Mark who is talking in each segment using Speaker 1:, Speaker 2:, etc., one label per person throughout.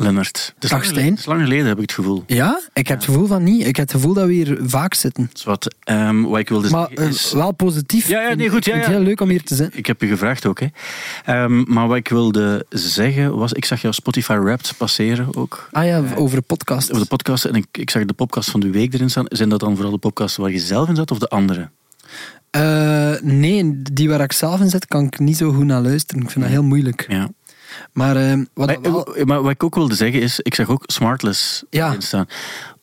Speaker 1: Lennart. Het is lang
Speaker 2: Dag,
Speaker 1: geleden- het is lang geleden, heb ik het gevoel.
Speaker 2: Ja, ik heb het gevoel van niet. Ik heb het gevoel dat we hier vaak zitten.
Speaker 1: Is wat, wat ik wilde
Speaker 2: Maar
Speaker 1: zeggen
Speaker 2: eh,
Speaker 1: is...
Speaker 2: wel positief.
Speaker 1: Ja, ja, nee, goed, ja,
Speaker 2: Ik vind het
Speaker 1: ja.
Speaker 2: heel leuk om hier te zijn.
Speaker 1: Ik heb je gevraagd ook, hè. Ehm, maar wat ik wilde zeggen was... Ik zag jouw Spotify Wrapped passeren ook.
Speaker 2: Ah ja, over de podcast.
Speaker 1: Over de podcast. En ik, ik zag de podcast van de week erin staan. Zijn dat dan vooral de podcasts waar je zelf in zat of de andere?
Speaker 2: Eh, nee, die waar ik zelf in zit, kan ik niet zo goed naar luisteren. Ik vind dat heel moeilijk.
Speaker 1: Ja.
Speaker 2: Maar eh, wat
Speaker 1: Maar, eh, maar wat ik ook wilde zeggen is, ik zag ook Smartless
Speaker 2: Ja.
Speaker 1: erin staan.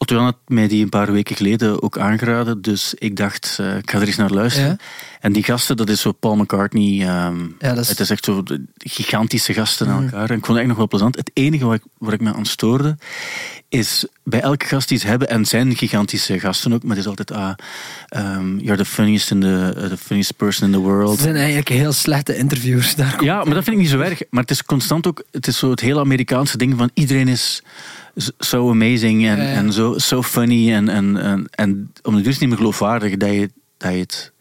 Speaker 1: Otto had mij die een paar weken geleden ook aangeraden, dus ik dacht, eh, ik ga er eens naar luisteren.
Speaker 2: Ja.
Speaker 1: En die gasten, dat is zo Paul McCartney. ehm,
Speaker 2: Ja, dat is-
Speaker 1: Het is echt zo gigantische gasten aan elkaar. En ik vond het eigenlijk nog wel plezant. Het enige waar ik, waar ik me aan stoorde, is bij elke gast die ze hebben, en zijn gigantische gasten ook, maar het is altijd, ah, ehm, you're the funniest, in the, uh, the funniest person in the world.
Speaker 2: het zijn eigenlijk heel slechte interviews. Daar
Speaker 1: Ja, maar dat vind ik niet zo erg. Maar het is constant ook, het is zo het hele Amerikaanse ding van iedereen is zo amazing en, en zo so funny. En, en, en, en om de duur is het niet meer geloofwaardig dat je, dat je het.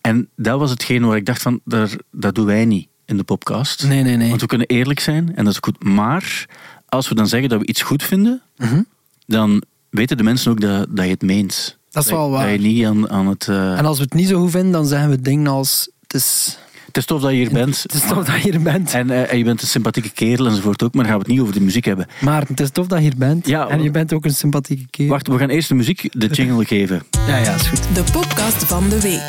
Speaker 1: En dat was hetgeen waar ik dacht van, daar, dat doen wij niet in de podcast.
Speaker 2: Nee, nee, nee.
Speaker 1: Want we kunnen eerlijk zijn en dat is goed. Maar als we dan zeggen dat we iets goed vinden,
Speaker 2: Mhm.
Speaker 1: dan weten de mensen ook dat, dat je het meent.
Speaker 2: Dat is wel
Speaker 1: Dat
Speaker 2: waar.
Speaker 1: je niet aan, aan het... eh,
Speaker 2: En als we het niet zo goed vinden, dan zeggen we dingen als... Het is,
Speaker 1: het is tof dat je hier bent.
Speaker 2: het is tof dat je hier bent.
Speaker 1: En, eh, en je bent een sympathieke kerel enzovoort ook, maar dan gaan we het niet over de muziek hebben.
Speaker 2: Maar het is tof dat je hier bent.
Speaker 1: Ja,
Speaker 2: en je bent ook een sympathieke kerel.
Speaker 1: Wacht, we gaan eerst de muziek, de jingle geven.
Speaker 2: Ja, ja, is goed.
Speaker 3: De podcast van de week.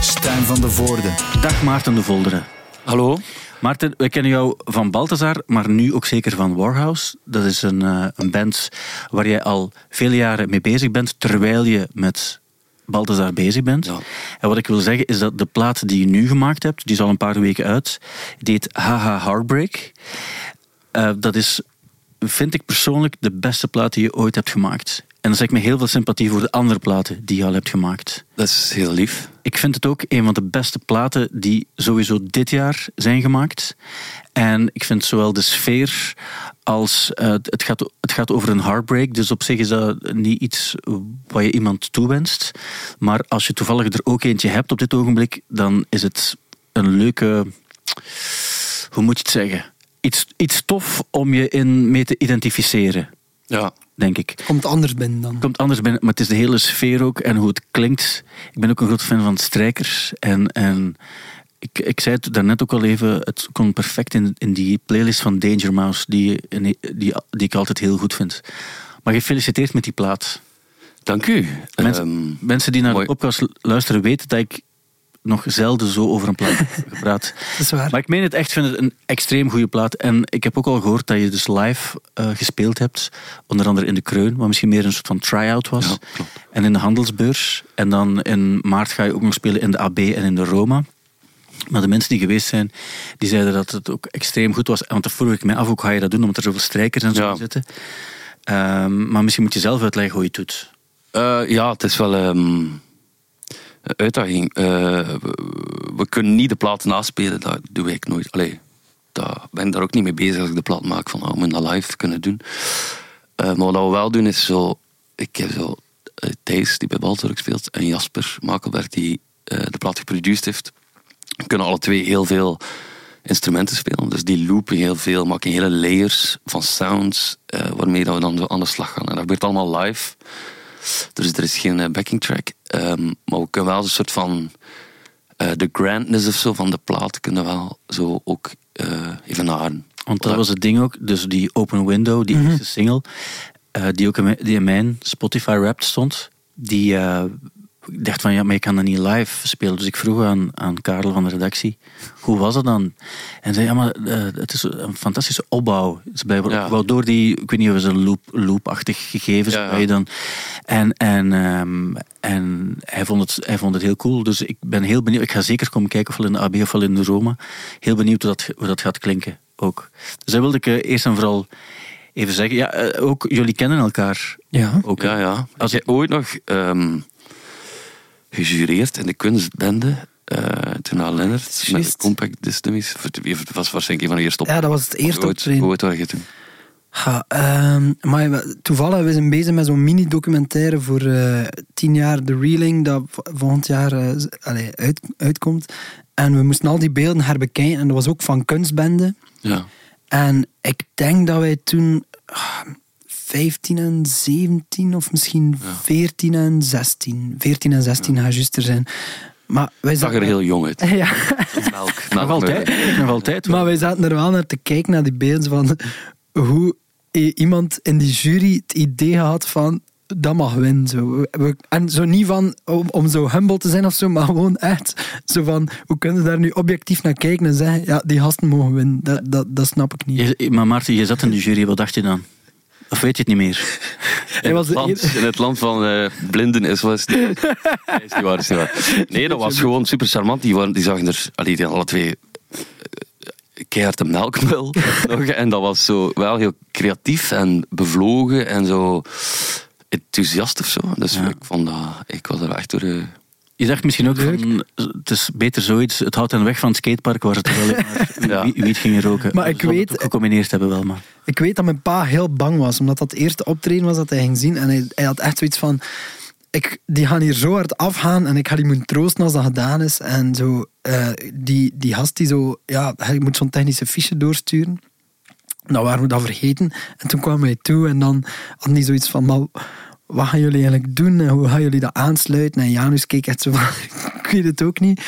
Speaker 4: Stijn van de Voorde.
Speaker 1: Dag Maarten de Volderen.
Speaker 4: Hallo?
Speaker 1: Maarten, wij kennen jou van Balthazar, maar nu ook zeker van Warhouse. Dat is een, eh, een band waar jij al vele jaren mee bezig bent, terwijl je met Balthazar bezig bent.
Speaker 4: Ja.
Speaker 1: En wat ik wil zeggen is dat de plaat die je nu gemaakt hebt, die is al een paar weken uit, heet Haha Heartbreak. Eh, dat is, vind ik persoonlijk, de beste plaat die je ooit hebt gemaakt. En dan zeg ik me heel veel sympathie voor de andere platen die je al hebt gemaakt.
Speaker 4: Dat is heel lief.
Speaker 1: Ik vind het ook een van de beste platen die sowieso dit jaar zijn gemaakt. En ik vind zowel de sfeer als eh, het, gaat, het gaat over een heartbreak. Dus op zich is dat niet iets wat je iemand toewenst. Maar als je toevallig er ook eentje hebt op dit ogenblik, dan is het een leuke. Hoe moet je het zeggen? Iets, iets tof om je in mee te identificeren,
Speaker 4: Ja.
Speaker 1: denk ik.
Speaker 2: Komt anders binnen dan.
Speaker 1: komt anders binnen, maar het is de hele sfeer ook en hoe het klinkt. Ik ben ook een groot fan van strijkers. En, en ik, ik zei het daarnet ook al even, het kon perfect in, in die playlist van Danger Mouse, die, die, die, ik altijd heel goed vind. Maar gefeliciteerd met die plaat.
Speaker 4: Dank u.
Speaker 1: Mensen,
Speaker 4: Ehm,
Speaker 1: mensen die naar
Speaker 4: mooi.
Speaker 1: de podcast luisteren weten dat ik nog zelden zo over een plaat gepraat.
Speaker 2: Dat is waar.
Speaker 1: Maar ik meen het echt, ik vind het een extreem goede plaat. En ik heb ook al gehoord dat je dus live eh, gespeeld hebt. Onder andere in de Kreun, wat misschien meer een soort van try-out was.
Speaker 4: Ja, klopt.
Speaker 1: En in de Handelsbeurs. En dan in maart ga je ook nog spelen in de AB en in de Roma. Maar de mensen die geweest zijn, die zeiden dat het ook extreem goed was. Want dan vroeg ik mij af, hoe ga je dat doen, omdat er zoveel strijkers en zo
Speaker 4: Ja.
Speaker 1: zitten. Ehm, maar misschien moet je zelf uitleggen hoe je het doet.
Speaker 4: eh, ja, het is wel ehm, uitdaging. Eh, we, kunnen niet de plaat naspelen, dat doe ik nooit. Allee, daar ben ik daar ook niet mee bezig als ik de plaat maak van oh, we moeten dat live kunnen doen. Eh, maar wat we wel doen is zo, ik heb zo eh, Thijs die bij Baltor ook speelt en Jasper Makelberg die de plaat geproduceerd heeft. We kunnen alle twee heel veel instrumenten spelen. Dus die loopen heel veel, maken hele layers van sounds waarmee dat we dan aan de slag gaan. En dat gebeurt allemaal live. Dus er is geen eh, backing track. Ehm, maar we kunnen wel een soort van eh, de grandness of zo van de plaat kunnen we wel zo ook eh evenaren.
Speaker 1: Want dat was het ding ook. Dus die Open Window, die eerste single, eh, die ook in mijn, die in mijn Spotify Wrapped stond, die eh, ik dacht van ja, maar je kan dat niet live spelen. Dus ik vroeg aan, aan Karel van de redactie, hoe was het dan? En zei, ja, maar eh, het is een fantastische opbouw. Het is blijkbaar
Speaker 4: Ja.
Speaker 1: opgebouwd door die, ik weet niet of het een loop, loopachtig gegeven
Speaker 4: Ja, ja.
Speaker 1: waar je dan. En, en, ehm, en hij, vond het, hij vond het heel cool. Dus ik ben heel benieuwd. Ik ga zeker komen kijken, ofwel in de AB ofwel in de Roma. Heel benieuwd hoe dat, hoe dat gaat klinken ook. Dus dat wilde ik eh, eerst en vooral even zeggen. Ja, eh, ook jullie kennen elkaar.
Speaker 2: Ja.
Speaker 1: Ook?
Speaker 4: Ja, ja.
Speaker 1: Als
Speaker 4: Als je ooit nog ehm gejureerd in de kunstbende, eh toen aan Lennart, met de. Compact Distilleries. Het was waarschijnlijk een van de eerste op.
Speaker 2: Ja, dat was het eerste optreden.
Speaker 4: ooit waren je toen?
Speaker 2: Ja, maar toevallig, we zijn bezig met zo'n mini-documentaire voor eh, tien jaar The Reeling, dat volgend jaar eh, uit, uitkomt. En we moesten al die beelden herbekijken en dat was ook van kunstbende.
Speaker 4: Ja.
Speaker 2: En ik denk dat wij toen ah, 15 en 17 of misschien 14 en 16. 14 en 16 gaat juist er zijn. Maar wij
Speaker 4: zag er heel jong uit.
Speaker 2: ja,
Speaker 4: Melk.
Speaker 1: Nog altijd. Nog altijd.
Speaker 2: maar wij zaten er wel naar te kijken naar die beelden van hoe iemand in die jury het idee had van dat mag winnen. Zo. En zo niet van om, om zo humble te zijn of zo, maar gewoon echt zo van hoe kunnen we daar nu objectief naar kijken en zeggen ja, die gasten mogen winnen. Dat, dat, dat snap ik niet.
Speaker 1: Je- maar Maarten, je zat in de jury. Wat dacht je dan? Of weet je het niet meer?
Speaker 2: Hij
Speaker 4: In
Speaker 2: was
Speaker 4: het, land, in het land van eh, blinden is was het niet. Nee, is niet waar, is niet waar. Nee, dat was gewoon super charmant. Die, waren, die zagen er, allee, die alle twee eh, keihard een melkmuil. nog, en dat was zo wel heel creatief en bevlogen en zo enthousiast of zo. Dus
Speaker 1: Ja.
Speaker 4: ik vond dat, ik was er echt door. Eh,
Speaker 1: Je dacht misschien ook van, het is beter zoiets, het houdt hen weg van het skatepark waar ze toch wel maar
Speaker 4: Ja.
Speaker 1: wiet gingen roken.
Speaker 2: Maar ik weet-
Speaker 1: het gecombineerd hebben wel, maar...
Speaker 2: Ik weet dat mijn pa heel bang was, omdat dat het eerste optreden was dat hij ging zien. En hij, hij had echt zoiets van: ik, die gaan hier zo hard afgaan en ik ga die moeten troosten als dat gedaan is. En zo, eh, die, die gast die zo, ja, hij moet zo'n technische fiche doorsturen. Nou waren we dat vergeten. En toen kwam hij toe en dan had hij zoiets van: maar wat gaan jullie eigenlijk doen en hoe gaan jullie dat aansluiten? En Janus keek echt zo van: ik weet het ook niet.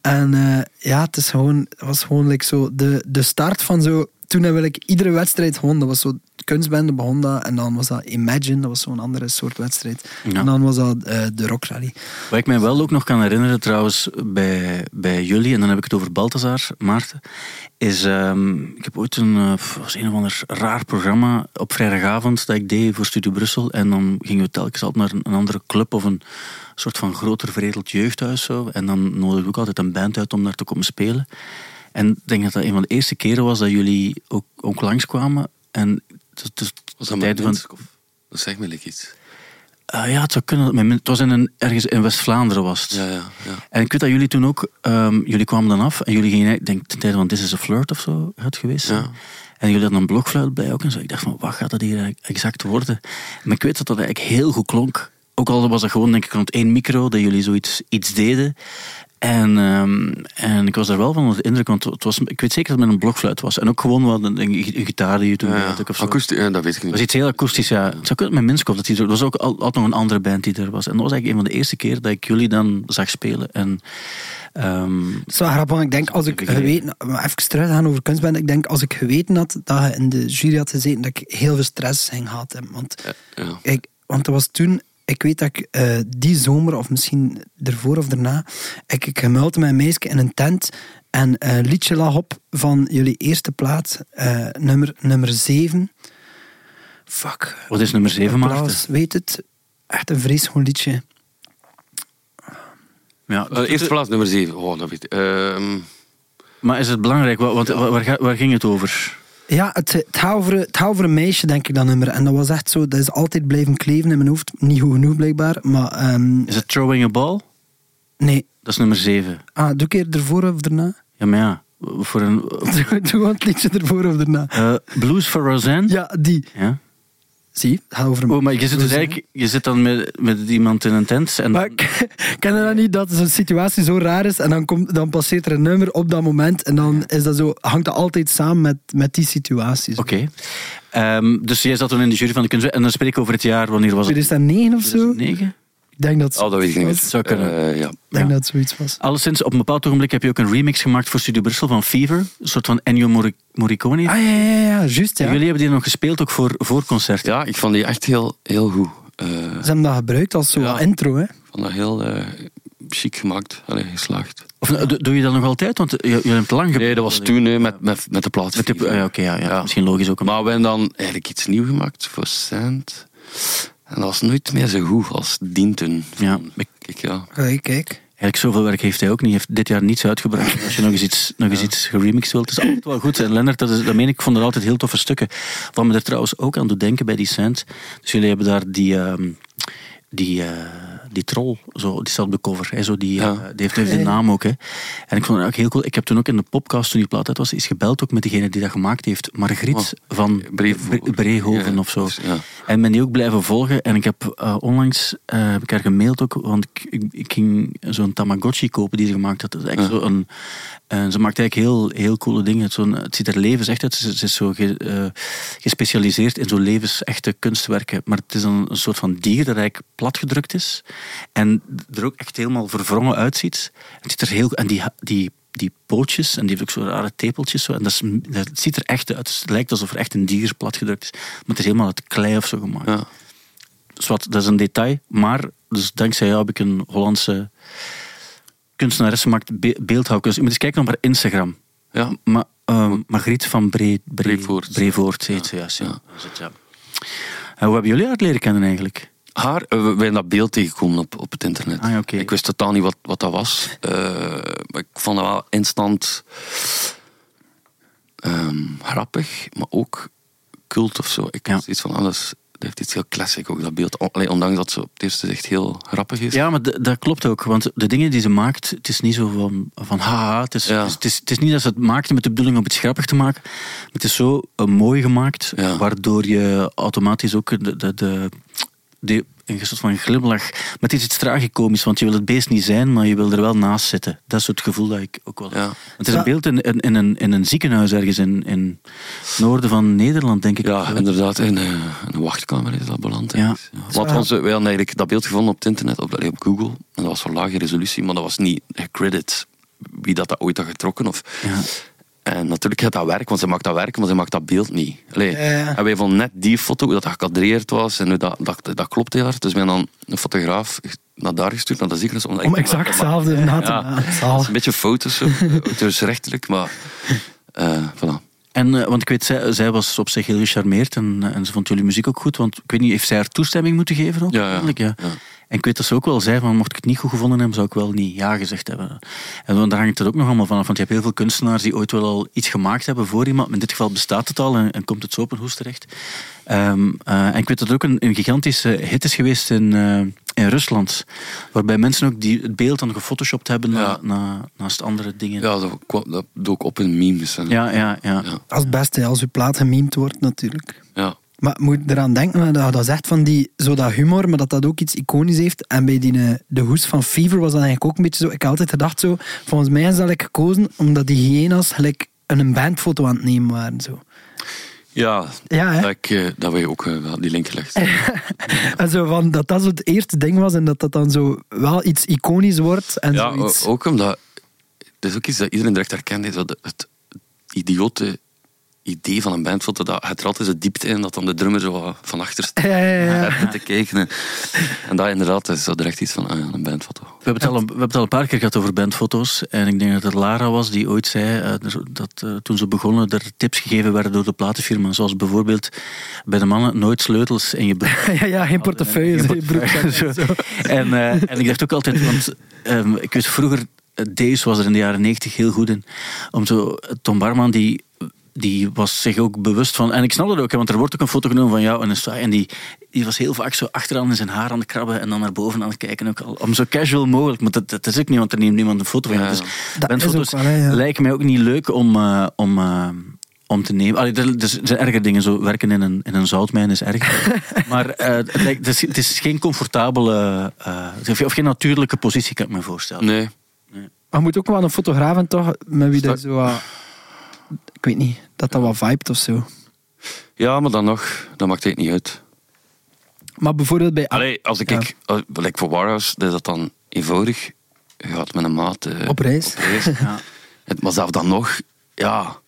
Speaker 2: En eh, ja, het, is gewoon, was gewoon zo de, de start van zo. Toen heb ik iedere wedstrijd gewoon, dat was zo kunstbende begon dat. En dan was dat Imagine, dat was zo'n andere soort wedstrijd.
Speaker 1: Ja.
Speaker 2: En dan was dat eh, de Rock Rally.
Speaker 1: Wat ik mij wel ook nog kan herinneren trouwens bij, bij jullie, en dan heb ik het over Balthazar, Maarten, is, ehm, ik heb ooit een, eh, was een of ander raar programma op vrijdagavond dat ik deed voor Studio Brussel en dan gingen we telkens altijd naar een, een andere club of een soort van groter veredeld jeugdhuis zo, en dan nodigde ik ook altijd een band uit om daar te komen spelen. En ik denk dat dat een van de eerste keren was dat jullie ook, ook langskwamen en het, het,
Speaker 4: was dat met
Speaker 1: van,
Speaker 4: Dat zegt me iets.
Speaker 1: Ah ja, het zou kunnen. het was in een, ergens in West-Vlaanderen was het.
Speaker 4: Ja, ja, ja.
Speaker 1: En ik weet dat jullie toen ook, ehm, jullie kwamen dan af en jullie gingen, ik denk ten tijde van This is a Flirt of zo, het geweest.
Speaker 4: Ja.
Speaker 1: En jullie hadden een blokfluit bij ook en zo. Ik dacht van, wat gaat dat hier exact worden? Maar ik weet dat dat eigenlijk heel goed klonk. Ook al was dat gewoon, denk ik, rond één micro, dat jullie zoiets iets deden. En, ehm, en ik was daar wel van onder de indruk, want het was, ik weet zeker dat het met een blokfluit was. En ook gewoon wat een, een gitaar die je toen
Speaker 4: Ja,
Speaker 1: had of zo.
Speaker 4: Akoestisch, ja, dat weet ik niet.
Speaker 1: Dat was iets heel akoestisch, ja. Het zou kunnen met Minskov, dat, die, er was ook al- altijd nog een andere band die er was. En dat was eigenlijk een van de eerste keer dat ik jullie dan zag spelen. En, ehm,
Speaker 2: Het is wel grappig, want ik denk als ik geweten, even terug te gaan over kunstbende, ik denk als ik geweten had dat je in de jury had gezeten, dat ik heel veel stress ging gehad hebben. Want
Speaker 4: Ja, ja.
Speaker 2: Ik, want dat was toen, ik weet dat ik eh, die zomer, of misschien ervoor of daarna, ik, ik gemuilte met een meisje in een tent en een liedje lag op van jullie eerste plaat, eh, nummer, nummer 7. Fuck.
Speaker 1: wat is nummer 7, Maarten?
Speaker 2: Weet het? Echt een vreselijk liedje.
Speaker 1: Ja,
Speaker 4: Eh, eerste plaats, nummer 7. Oh, dat weet ik. Ehm,
Speaker 1: Maar is het belangrijk? Wa- Want, waar, waar ging het over?
Speaker 2: Ja, het, het, over, het meisje, denk ik, dat nummer. En dat was echt zo, dat is altijd blijven kleven in mijn hoofd. Niet goed genoeg, blijkbaar. Maar ehm,
Speaker 1: Is het Throwing a Ball?
Speaker 2: nee.
Speaker 1: Dat is nummer 7.
Speaker 2: Ah, doe ik er ervoor of daarna?
Speaker 1: Ja, maar ja. Voor een,
Speaker 2: Doe doe het liedje ervoor of daarna.
Speaker 1: eh, Blues for Roseanne?
Speaker 2: Ja, die.
Speaker 1: Ja.
Speaker 2: Zie, gaat over
Speaker 1: Oh, maar je zit, dus eigenlijk, je zit dan met, met iemand in een tent. En
Speaker 2: Maar ken je dat niet, dat zo'n situatie zo raar is en dan, komt, dan passeert er een nummer op dat moment en dan is dat zo, hangt dat altijd samen met, met die situaties.
Speaker 1: Oké. Ehm, dus jij zat toen in de jury van de kunst. En dan spreek ik over het jaar, wanneer was het?
Speaker 2: 2009 of zo?
Speaker 1: 2009?
Speaker 2: Ik denk dat,
Speaker 4: oh, dat weet ik niet meer.
Speaker 1: Zou kunnen.
Speaker 4: Eh, ja.
Speaker 2: Ik denk dat het zoiets was.
Speaker 1: Alleszins, op een bepaald ogenblik heb je ook een remix gemaakt voor Studio Brussel van Fever. Een soort van Ennio Morricone.
Speaker 2: Ah ja, ja, ja, juist ja.
Speaker 1: En Jullie hebben die nog gespeeld ook voor, voor concert.
Speaker 4: ja, ik vond die echt heel, heel goed. Eh,
Speaker 2: Ze hebben dat gebruikt als zo'n
Speaker 4: Ja.
Speaker 2: intro, hè.
Speaker 4: ik vond dat heel eh, chic gemaakt. Allee, geslaagd.
Speaker 1: Of doe doe je dat nog altijd? Want je, je hebt lang
Speaker 4: Nee, dat was toen hè, met, met, met de plaat.
Speaker 1: Met de, ja, oké, ja, ja. Misschien logisch ook.
Speaker 4: Maar we hebben dan eigenlijk iets nieuws gemaakt voor Sand. En dat was nooit meer zo goed als dien toen.
Speaker 1: Ja.
Speaker 4: Ik, ik, ja.
Speaker 2: Kijk, kijk.
Speaker 1: Eigenlijk zoveel werk heeft hij ook niet. Hij heeft dit jaar niets uitgebracht. Als je nog eens iets, nog eens iets geremixed wilt, is altijd wel goed. En Lennart, dat, is, dat meen ik, ik vond er altijd heel toffe stukken. Wat me er trouwens ook aan doet denken bij die Sand. Dus jullie hebben daar die, ehm, die, eh, die troll, zo, die staat op de cover. Hè, zo die,
Speaker 4: Ja.
Speaker 1: eh, die heeft, heeft een naam ook. Hè. En ik vond het ook heel cool. Ik heb toen ook in de podcast, toen die plaat uit was, is gebeld ook met degene die dat gemaakt heeft. Margriet
Speaker 4: Oh,
Speaker 1: van
Speaker 4: Breehoven.
Speaker 1: Bre- Breehoven
Speaker 4: Ja,
Speaker 1: of zo.
Speaker 4: Ja.
Speaker 1: En ben die ook blijven volgen. En ik heb uh, onlangs uh, heb ik haar gemaild ook, want ik, ik, ik ging zo'n Tamagotchi kopen die ze gemaakt had. Dat is echt ja. zo een, uh, ze maakt eigenlijk heel, heel coole dingen. Zo het ziet er levens echt uit. Ze, ze is zo ge, gespecialiseerd in zo'n levensechte kunstwerken. Maar het is een, een, soort van dier dat eigenlijk platgedrukt is. En er ook echt helemaal verwrongen uitziet. Het ziet er heel, en die, die die pootjes, en die heeft ook zo rare tepeltjes. Zo, en dat, is, dat ziet er echt uit. Het lijkt alsof er echt een dier platgedrukt is. Maar het is helemaal uit klei of zo gemaakt. Ja. Dus wat, dat is een detail. Maar dus dankzij jou heb ik een Hollandse kunstenares gemaakt, be beeldhouwkunst. Je moet eens kijken op haar Instagram. Ja. Ma uh, Margriet van Bre Bre
Speaker 4: Brevoort.
Speaker 1: Brevoort heet ze, ja. ja. ja. En hoe hebben jullie haar leren kennen eigenlijk?
Speaker 4: Haar, uh, we zijn dat beeld tegengekomen op, op het internet.
Speaker 1: Ah, okay.
Speaker 4: Ik wist totaal niet wat, wat dat was. Uh, ik vond dat wel instant um, grappig, maar ook cult of zo. Ik ja. iets van alles. Dat heeft iets heel classic ook, dat beeld. Allee, ondanks dat ze op het eerste zicht heel grappig is.
Speaker 1: Ja, maar dat klopt ook. Want de dingen die ze maakt, het is niet zo van, van haha. Het is, ja. het, is, het is niet dat ze het maakt met de bedoeling om iets grappig te maken. Het is zo uh, mooi gemaakt, ja. waardoor je automatisch ook de, de, de de, een soort van glimlach. Maar het is iets tragicomisch, want je wil het beest niet zijn, maar je wil er wel naast zitten. Dat is het gevoel dat ik ook wel
Speaker 4: ja.
Speaker 1: Het is een beeld in, in, in, een, in een ziekenhuis ergens in, in het noorden van Nederland, denk ik.
Speaker 4: Ja, inderdaad. In een, een wachtkamer is dat beland. Ja. Want onze, wij hadden eigenlijk dat beeld gevonden op het internet, op, op Google. En dat was van lage resolutie, maar dat was niet credit wie dat, dat ooit had getrokken. Of,
Speaker 1: ja.
Speaker 4: En natuurlijk gaat dat werk, want ze maakt dat werk, maar ze maakt dat beeld niet. Allee, ja, ja. En wij vonden net die foto, hoe dat gecadreerd was en hoe dat, dat, dat klopt heel hard. Dus we hebben dan een fotograaf naar daar gestuurd, naar de ziekenhuis. Om,
Speaker 2: om exact hetzelfde na te
Speaker 4: maken. een beetje foto's, dus rechtelijk, maar uh, voilà.
Speaker 1: En, uh, want ik weet, zij, zij, was op zich heel gecharmeerd en, en ze vond jullie muziek ook goed. Want ik weet niet, heeft zij haar toestemming moeten geven? Ook,
Speaker 4: ja, ja.
Speaker 1: ja. En ik weet dat ze ook wel zei van, mocht ik het niet goed gevonden hebben, zou ik wel niet ja gezegd hebben. En daar hangt het ook nog allemaal vanaf, want je hebt heel veel kunstenaars die ooit wel al iets gemaakt hebben voor iemand. Maar in dit geval bestaat het al en, en komt het zo op een hoes terecht. Um, uh, en ik weet dat het ook een, een gigantische hit is geweest in, uh, in Rusland. Waarbij mensen ook die, het beeld dan gefotoshopt hebben ja. na, na, naast andere dingen.
Speaker 4: Ja, dat, dat doe ik op in memes. En,
Speaker 1: ja, ja, ja, ja.
Speaker 2: Als het beste, als uw plaat gememd wordt natuurlijk.
Speaker 4: Ja.
Speaker 2: Maar moet eraan denken, dat, dat zegt van die, zo dat humor, maar dat dat ook iets iconisch heeft. En bij die, de hoes van Fever was dat eigenlijk ook een beetje zo. Ik had altijd gedacht zo, volgens mij is dat ik gekozen omdat die hyena's gelijk een bandfoto aan het nemen waren. Zo.
Speaker 4: Ja,
Speaker 2: ja
Speaker 4: dat, ik, uh, dat wij ook uh, die link gelegd.
Speaker 2: en zo van, dat dat zo het eerste ding was en dat dat dan zo wel iets iconisch wordt. En
Speaker 4: ja,
Speaker 2: zoiets.
Speaker 4: ook omdat... Het is ook iets dat iedereen direct herkent. Is dat het, het idiote idee van een bandfoto, dat het er altijd zo diepte in, dat dan de drummer zo van achter staat
Speaker 2: ja, ja, ja.
Speaker 4: te kijken. En, dat inderdaad is zo direct iets van ah, een bandfoto.
Speaker 1: We hebben, het al een, we hebben het al een paar keer gehad over bandfoto's. En ik denk dat het Lara was die ooit zei uh, dat uh, toen ze begonnen er tips gegeven werden door de platenfirma. Zoals bijvoorbeeld bij de mannen nooit sleutels in je broek.
Speaker 2: ja, ja, geen portefeuille in je broek.
Speaker 1: en, uh, en ik dacht ook altijd, want um, ik wist vroeger Days was er in de jaren negentig heel goed in. Om zo, Tom Barman die die was zich ook bewust van. En ik snap dat ook, want er wordt ook een foto genomen van jou en een saai. En die, die was heel vaak zo achteraan in zijn haar aan het krabben en dan naar boven aan het kijken. Ook al, om zo casual mogelijk. Maar dat, dat is ook niet, want er neemt niemand een foto van ja. Dus bandfoto's wel, ja. lijken mij ook niet leuk om. Uh, om uh, om te nemen. Allee, er, er zijn erger dingen. Zo werken in een, in een zoutmijn is erg. maar uh, het, lijkt, het, is, het, is, geen comfortabele of geen natuurlijke positie, kan ik me voorstellen.
Speaker 4: Nee.
Speaker 1: nee.
Speaker 2: Maar je moet ook wel een fotograaf toch met wie dat zo ik weet niet, dat dat wat vibet of zo.
Speaker 4: Ja, maar dan nog, dat maakt het niet uit.
Speaker 2: Maar bijvoorbeeld bij...
Speaker 4: Allee, als ik, ja. ik like voor Warhouse, is dat dan eenvoudig. Je gaat met een maat... Uh,
Speaker 2: op reis.
Speaker 4: Op reis. ja. Maar zelf dan nog, ja...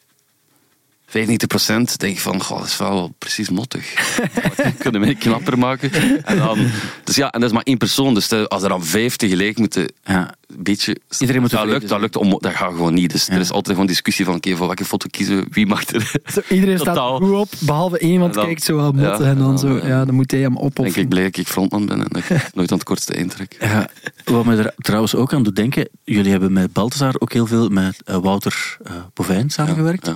Speaker 4: 95% denk ik van, goh, dat is wel precies mottig. kunnen we knapper maken. En dan, dus ja, en dat is maar één persoon. Dus als er dan vijf tegelijk moeten,
Speaker 1: ja.
Speaker 4: een beetje...
Speaker 1: Iedereen moet
Speaker 4: dat lukt, dat lukt om, dat gaat gewoon niet. Dus ja. er is altijd gewoon discussie van, oké, okay, voor welke foto kiezen we, wie mag er...
Speaker 2: Zo, iedereen staat goed op, behalve één, want kijkt zo wel mottig. Ja, en dan, zo, ja, dan moet hij hem opofferen.
Speaker 4: Denk ik blij dat ik frontman ben en dat ik nooit aan het kortste intrek.
Speaker 1: Ja, wat me er trouwens ook aan doet denken, jullie hebben met Balthazar ook heel veel met uh, Wouter uh, Bovijn samengewerkt.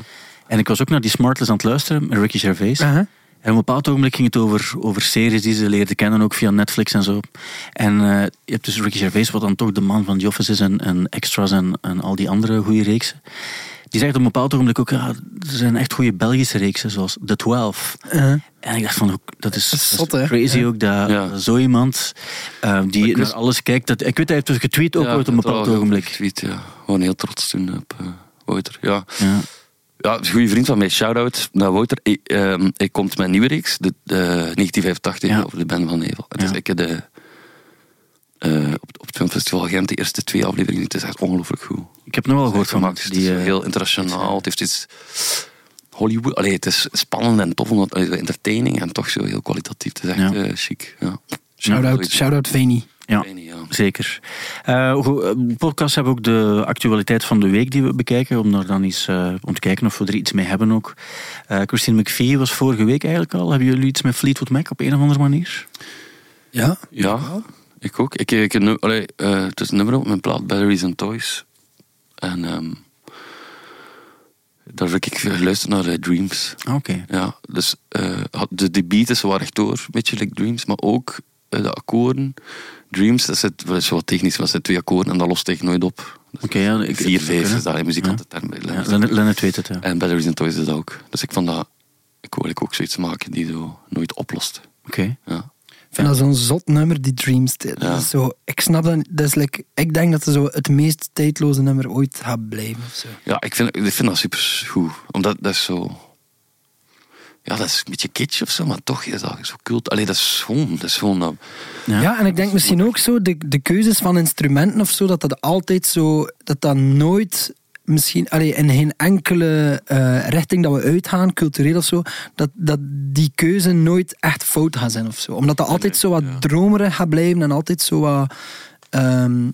Speaker 1: En ik was ook naar die Smartless aan het luisteren met Ricky Gervais.
Speaker 2: Uh -huh.
Speaker 1: En op een bepaald ogenblik ging het over, over series die ze leerden kennen, ook via Netflix en zo. En uh, je hebt dus Ricky Gervais, wat dan toch de man van The Office is en, en Extras en, en al die andere goede reeksen. Die zegt op een bepaald ogenblik ook, ja, er zijn echt goede Belgische reeksen, zoals The Twelve.
Speaker 2: Uh,
Speaker 1: En ik dacht van, dat is,
Speaker 2: Dat is
Speaker 1: dat
Speaker 2: zot,
Speaker 1: is
Speaker 2: hè?
Speaker 1: crazy
Speaker 2: Ja.
Speaker 1: ook, dat,
Speaker 4: Ja.
Speaker 1: zo iemand eh, die
Speaker 4: ik
Speaker 1: naar alles kijkt. Dat, ik weet, hij heeft dus getweet ook
Speaker 4: Ja,
Speaker 1: ooit op een bepaald ogenblik.
Speaker 4: Tweet, ja. Gewoon heel trots toen op uh, Wouter. Ja.
Speaker 1: Ja.
Speaker 4: Ja, een goede vriend van mij. Shout-out naar Wouter. Ik, ehm, ik komt met nieuwe reeks, de, de 1985,
Speaker 1: Ja.
Speaker 4: over de band van Nevel. Het is ik de, eh, op, op het filmfestival Gent, de eerste twee afleveringen. Het is echt ongelooflijk goed.
Speaker 1: Ik heb nog wel gehoord van
Speaker 4: gemaakt.
Speaker 1: mensen
Speaker 4: Het is
Speaker 1: eh,
Speaker 4: heel internationaal. Het heeft iets Hollywood. Allee, het is spannend en tof, omdat, entertaining en toch zo heel kwalitatief. Het is echt
Speaker 1: Ja.
Speaker 4: eh, chic. Ja.
Speaker 2: shout-out, shout-out Veni.
Speaker 1: Ja. Zeker. Eh, goed, eh, de podcast hebben ook de actualiteit van de week die we bekijken, om daar dan eens eh, om te kijken of we er iets mee hebben ook. Eh, Christine McVie was vorige week eigenlijk al. Hebben jullie iets met Fleetwood Mac op een of andere manier?
Speaker 2: Ja.
Speaker 4: Ja, ik ook. Ik, ik, ik, allee, eh, het is een nummer op mijn plaat, Batteries and Toys. En ehm, daar heb ik geluisterd naar eh, Dreams.
Speaker 1: Ah, Oké.
Speaker 4: Ja, dus eh, had- de, de beat is zo wat rechtdoor, een beetje like Dreams, maar ook eh, de akkoorden. Dreams, dat zit, dat is wel technisch, dat zijn twee akkoorden en dat lost ik nooit op. Dus
Speaker 1: Oké, ja, ik-
Speaker 4: vier, vijf
Speaker 1: ja.
Speaker 4: is dat in muzikantenterm bij
Speaker 1: Ja,
Speaker 4: Lennart.
Speaker 1: Lennet, Lennet weet het, ja.
Speaker 4: En Batteries and Toys is dat ook. Dus ik vond dat, ik wil ook zoiets maken die zo nooit oplost.
Speaker 1: Oké.
Speaker 4: Ja.
Speaker 2: Ik vind dat zo'n zot nummer, die Dreams. Dat
Speaker 4: Ja.
Speaker 2: is zo, ik snap dat. dat is like, ik denk dat het zo het meest tijdloze nummer ooit gaat blijven. Of zo.
Speaker 4: Ja, ik vind, ik vind dat super goed. Omdat dat is zo... Ja, dat is een beetje kitsch of zo, maar toch is dat zo cult. Allee, dat is gewoon... Dat is gewoon dat,
Speaker 1: Ja.
Speaker 2: Ja. en ik denk misschien ook zo, de, de keuzes van instrumenten of zo, dat dat altijd zo, dat dat nooit, misschien, allee, in geen enkele eh, richting dat we uitgaan, cultureel of zo, dat, dat die keuze nooit echt fout gaat zijn of zo. Omdat dat altijd zo wat dromerig gaat blijven en altijd zo wat, ehm,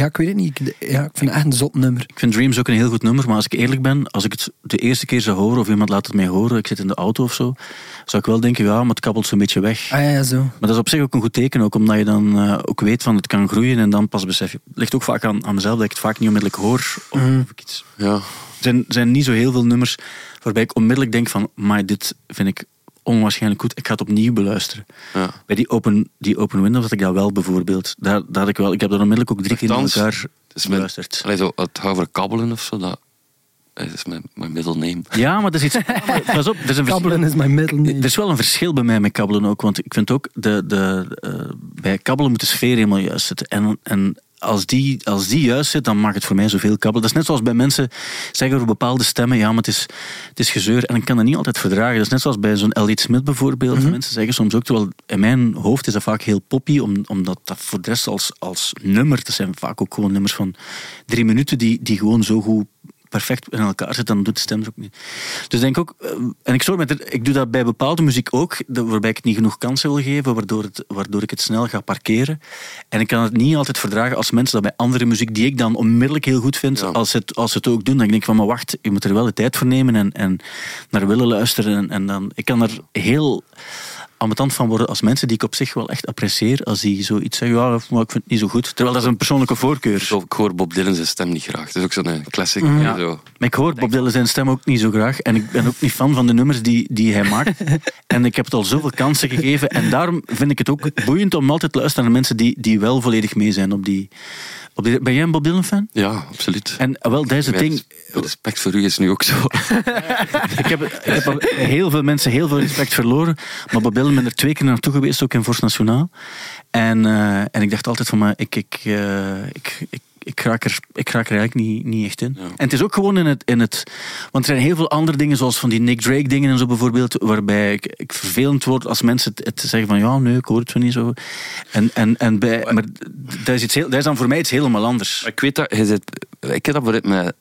Speaker 2: ja, ik weet het niet. Ik, ja, ik vind het echt een zot nummer.
Speaker 1: Ik vind Dreams ook een heel goed nummer, maar als ik eerlijk ben, als ik het de eerste keer zou horen of iemand laat het mij horen, ik zit in de auto of zo, zou ik wel denken, ja, maar het kabbelt zo'n beetje weg.
Speaker 2: Ah ja, ja, zo.
Speaker 1: Maar dat is op zich ook een goed teken, ook omdat je dan eh, ook weet van het kan groeien en dan pas besef je. Het ligt ook vaak aan, aan mezelf dat ik het vaak niet onmiddellijk hoor. Of,
Speaker 2: Mhm.
Speaker 1: of ik iets.
Speaker 4: ja.
Speaker 1: Er zijn, zijn niet zo heel veel nummers waarbij ik onmiddellijk denk van, maar dit vind ik onwaarschijnlijk goed. Ik ga het opnieuw beluisteren.
Speaker 4: ja.
Speaker 1: Bij die open, die open windows had ik dat wel bijvoorbeeld. Daar, daar had ik, wel, ik heb dat onmiddellijk ook drie keer in elkaar
Speaker 4: is mijn,
Speaker 1: beluisterd.
Speaker 4: allee, zo, het gaat over kabbelen of zo, dat, is mijn, mijn middle name.
Speaker 1: Ja, maar dat is iets... maar Pas op, er is een.
Speaker 2: Kabbelen is mijn middel
Speaker 1: Er is wel een verschil bij mij met kabbelen ook, want ik vind ook, de, de, eh, bij kabbelen moet de sfeer helemaal juist zitten. En, en als, die, als die juist zit, dan mag het voor mij zoveel kabbelen. Dat is net zoals bij mensen zeggen over bepaalde stemmen, ja, maar het is, het is gezeur. En ik kan dat niet altijd verdragen. Dat is net zoals bij zo'n Elliot Smith bijvoorbeeld. Mensen zeggen soms ook, terwijl in mijn hoofd is dat vaak heel poppy, om, omdat dat voor de rest als, als nummer, dat zijn vaak ook gewoon nummers van drie minuten, die, die gewoon zo goed perfect in elkaar zit, dan doet de stem ook niet. Dus ik denk ook, eh, en ik, me er- ik doe dat bij bepaalde muziek ook, waarbij ik het niet genoeg kansen wil geven, waardoor, het, waardoor ik het snel ga parkeren. En ik kan het niet altijd verdragen als mensen dat bij andere muziek, die ik dan onmiddellijk heel goed vind,
Speaker 4: Ja.
Speaker 1: als, ze het, als het ook doen, dan denk ik van, maar wacht, je moet er wel de tijd voor nemen en, en naar willen luisteren. En, en dan, ik kan er heel ambetant van worden als mensen die ik op zich wel echt apprecieer, als die zoiets zeggen, ja, maar ik vind het niet zo goed. Terwijl dat is een persoonlijke voorkeur.
Speaker 4: Zo, ik hoor Bob Dylan zijn stem niet graag. Dat is ook zo'n eh, classic.
Speaker 1: Ja.
Speaker 4: Zo.
Speaker 1: Maar ik hoor Bob Dylan zijn stem ook niet zo graag. En ik ben ook niet fan van de nummers die, die hij maakt. en ik heb het al zoveel kansen gegeven. En daarom vind ik het ook boeiend om altijd te luisteren naar mensen die, die wel volledig mee zijn op die... Ben jij een Bob Dylan fan?
Speaker 4: Ja, absoluut.
Speaker 1: En ah, wel,
Speaker 4: Met-
Speaker 1: ding.
Speaker 4: respect voor u is nu ook zo.
Speaker 1: Ik heb, ik heb al heel veel mensen heel veel respect verloren. Maar Bob Dylan ben er twee keer naartoe geweest, ook in Force Nationaal. En, eh, en ik dacht altijd van, maar ik, ik, eh, ik, ik, ik, raak er, ik raak er eigenlijk niet, niet echt in.
Speaker 4: Ja.
Speaker 1: En het is ook gewoon in het, in het... Want er zijn heel veel andere dingen, zoals van die Nick Drake dingen en zo bijvoorbeeld, waarbij ik, ik vervelend word als mensen het, het zeggen van, ja, nee, ik hoor het wel niet zo. En, en, en bij, maar dat is, iets heel, dat is dan voor mij iets helemaal anders.
Speaker 4: Ik weet dat, jij zit, ik heb dat bijvoorbeeld met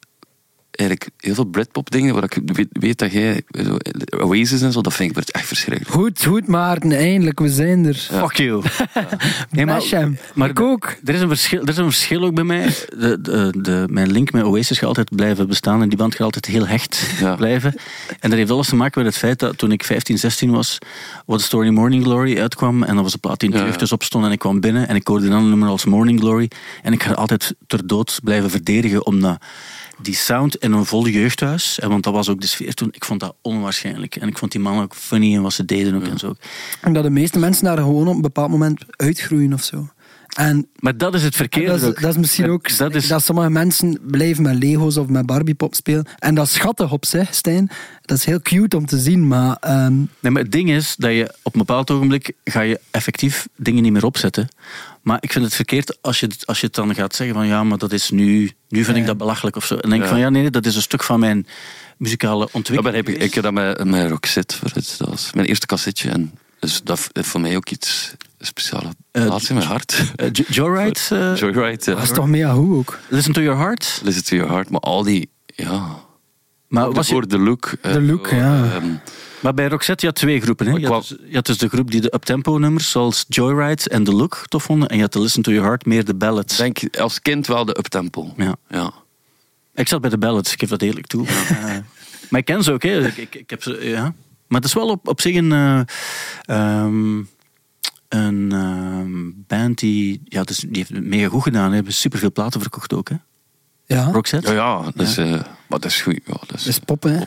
Speaker 4: eigenlijk heel veel Britpop dingen, waar ik weet, weet dat jij, zo, Oasis en zo, dat vind ik echt verschrikkelijk.
Speaker 2: Goed, goed, Maarten, eindelijk, we zijn er.
Speaker 1: Fuck you. Nee,
Speaker 2: hem.
Speaker 1: maar
Speaker 2: Ik ook.
Speaker 1: Er is, een verschil, er is een verschil ook bij mij. De, de, de, mijn link met Oasis gaat altijd blijven bestaan en die band gaat altijd heel hecht
Speaker 4: Ja.
Speaker 1: blijven. En dat heeft alles te maken met het feit dat toen ik 15, 16 was, What a Story Morning Glory uitkwam en dat was een plaat die in
Speaker 4: Ja, ja.
Speaker 1: terugtes op stond en ik kwam binnen en ik hoorde dan een nummer als Morning Glory en ik ga altijd ter dood blijven verdedigen omdat die sound in een vol jeugdhuis, en want dat was ook de sfeer toen, ik vond dat onwaarschijnlijk. En ik vond die mannen ook funny en wat ze deden ook en zo.
Speaker 2: En dat de meeste mensen daar gewoon op een bepaald moment uitgroeien of zo. En
Speaker 1: Maar dat is het verkeerde
Speaker 2: dat is,
Speaker 1: ook.
Speaker 2: dat is misschien ook
Speaker 1: Dat is,
Speaker 2: dat sommige mensen blijven met Lego's of met Barbiepop spelen. En dat is schattig op zich, Stijn. Dat is heel cute om te zien, maar... ehm,
Speaker 1: nee, maar het ding is dat je op een bepaald ogenblik ga je effectief dingen niet meer opzetten. Maar ik vind het verkeerd als je, als je het dan gaat zeggen van ja, maar dat is nu, nu vind ik
Speaker 2: Ja.
Speaker 1: dat belachelijk of zo. En denk ik
Speaker 4: Ja.
Speaker 1: van ja, nee, dat is een stuk van mijn muzikale ontwikkeling.
Speaker 4: ben ik, ik heb dat met, met Roxette voor het. Dat was mijn eerste cassetje. En dus dat heeft voor mij ook iets speciale
Speaker 1: Eh,
Speaker 4: plaats in mijn hart.
Speaker 1: Eh, Jo- Joyride, eh,
Speaker 4: Joyride,
Speaker 2: dat is
Speaker 4: ja.
Speaker 2: toch mega goed ook.
Speaker 1: Listen to Your Heart.
Speaker 4: Listen to your heart. Maar al die, ja...
Speaker 1: Maar, was je,
Speaker 4: voor de look. eh,
Speaker 2: De look,
Speaker 4: zo,
Speaker 2: ja.
Speaker 4: ehm,
Speaker 1: maar bij Roxette, je had twee groepen. Hè? Je, had dus, je had dus de groep die de uptempo nummers, zoals Joyride en The Look, tof vonden. En je had de Listen to Your Heart, meer de ballads.
Speaker 4: denk als kind wel de uptempo.
Speaker 1: Ja.
Speaker 4: Ja.
Speaker 1: Ik zat bij de ballads, ik geef dat eerlijk toe. Eh, maar ik ken ze ook, hè. Ik, ik, ik heb ze, ja. Maar het is wel op, op zich een, eh, ehm, een ehm, band die, ja, dus, die heeft het mega goed gedaan. Ze hebben superveel platen verkocht ook, hè.
Speaker 2: Ja,
Speaker 1: Roxette.
Speaker 4: Ja, ja, dus, eh, maar dat is goed. Ja, dat is,
Speaker 2: dat is pop, hè.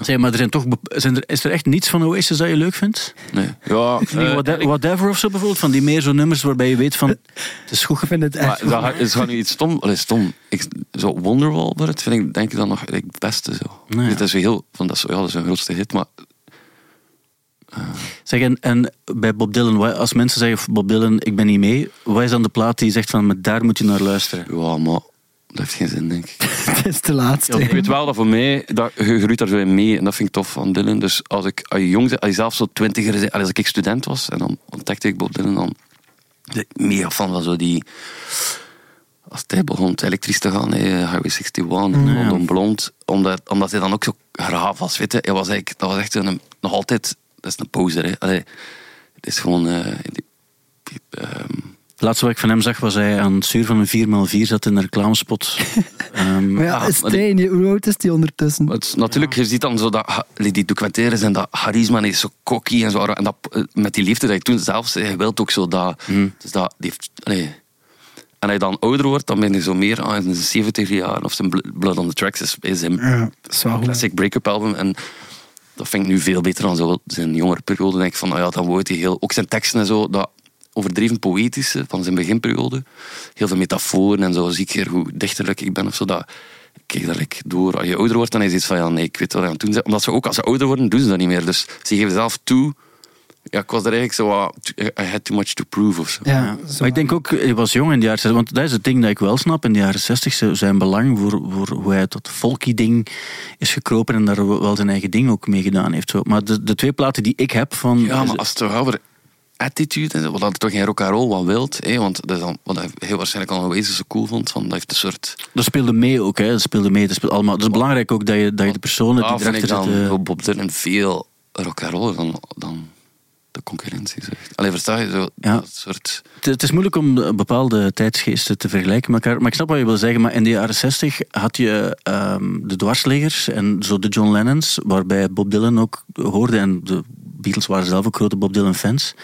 Speaker 1: Zeg, maar er zijn toch, zijn er, is er echt niets van Oasis dat je leuk vindt?
Speaker 4: Nee. Ja, eh,
Speaker 1: Whate- Whatever of zo bijvoorbeeld, van die meer zo nummers waarbij je weet van, het is goed
Speaker 2: Ik vind het echt
Speaker 4: Maar
Speaker 2: goed.
Speaker 4: dat gaat- het gaat nu iets stom. Allee, stom. Ik, zo Wonderwall, dat vind ik denk ik dan nog het beste. Zo.
Speaker 1: Nou ja.
Speaker 4: Dit is heel, van, dat is, ja, dat is een grootste hit, maar
Speaker 1: Zeg, en, en bij Bob Dylan, als mensen zeggen Bob Dylan, ik ben niet mee, wat is dan de plaat die zegt van, maar daar moet je naar luisteren?
Speaker 4: ja, maar dat heeft geen zin, denk ik.
Speaker 2: Het is de laatste.
Speaker 4: Ik weet wel dat voor mij, dat, je groeit daar zo in mee en dat vind ik tof van Dylan. Dus als ik als je jong bent, als je zelf zo twintiger bent, als ik student was en dan ontdekte ik Bob Dylan, dan ben ik mega fan van zo die... Als hij begon elektrisch te gaan, hè, Highway 61, Blond on Blond, omdat, omdat hij dan ook zo graaf was, weet je. Hij was eigenlijk, dat was echt een, nog altijd, dat is een poser, hè. Allee, het is gewoon... eh, die- die, ehm,
Speaker 1: Het laatste wat ik van hem zag was hij aan het stuur van een 4x4 zat in een reclamespot. Ehm,
Speaker 2: Maar ja,
Speaker 4: Ah, die-
Speaker 2: hoe oud is die ondertussen?
Speaker 4: Het natuurlijk, je ziet dan zo dat, die documentaires en dat charisma en is zo cocky en zo. En dat, eh, met die liefde dat je toen zelf zei, je wilt ook zo dat... Dus dat die heeft, allee. En als je dan ouder wordt, dan ben je zo meer aan zijn 70 jaar of zijn Bl- Blood on the Tracks is, is hem
Speaker 2: Ja, dat is wel goed.
Speaker 4: classic break-up album. En dat vind ik nu veel beter dan zo zijn jongere periode. denk ik van, nou ja, dan wordt hij heel... Ook zijn teksten en zo, dat overdreven poëtische van zijn beginperiode. Heel veel metaforen en zo. Zie ik hier hoe dichterlijk ik ben of zo. Dat, ik kijk daar like, door. Als je ouder wordt, dan is het van, ja, nee, ik weet wat ik aan het doen ben. Omdat ze ook, als ze ouder worden, doen ze dat niet meer. Dus ze geven zelf toe... Ja, ik was er eigenlijk zo wat... I had too much to prove of zo.
Speaker 2: Ja, zo.
Speaker 1: Maar ik denk ook, hij was jong in de jaren 60, want dat is het ding dat ik wel snap. In de jaren 60 zo- zijn belang voor, voor hoe hij tot folky ding is gekropen en daar wel zijn eigen ding ook mee gedaan heeft. Zo. Maar de, de twee platen die ik heb van...
Speaker 4: Ja, maar als het toch over attitude en wat dat toch geen rock and roll wat wilt, hè, want dat is dan, wat hij heel waarschijnlijk al een zo cool vond, van dat heeft een soort
Speaker 1: Dat speelde mee ook, hè. Dat speelde mee. Dat speelde allemaal. Het is belangrijk ook dat je, dat je de personen die
Speaker 4: ik
Speaker 1: erachter
Speaker 4: dan
Speaker 1: zitten...
Speaker 4: voor Bob Dylan veel rock and roll dan, dan de concurrentie zegt. Alleen versta je zo
Speaker 1: Ja.
Speaker 4: dat soort
Speaker 1: Het, het is moeilijk om bepaalde tijdsgeesten te vergelijken met elkaar. Maar ik snap wat je wil zeggen. Maar in de jaren 60 had je ehm, de dwarsliggers en zo de John Lennons, waarbij Bob Dylan ook hoorde. En de Beatles waren zelf ook grote Bob Dylan fans.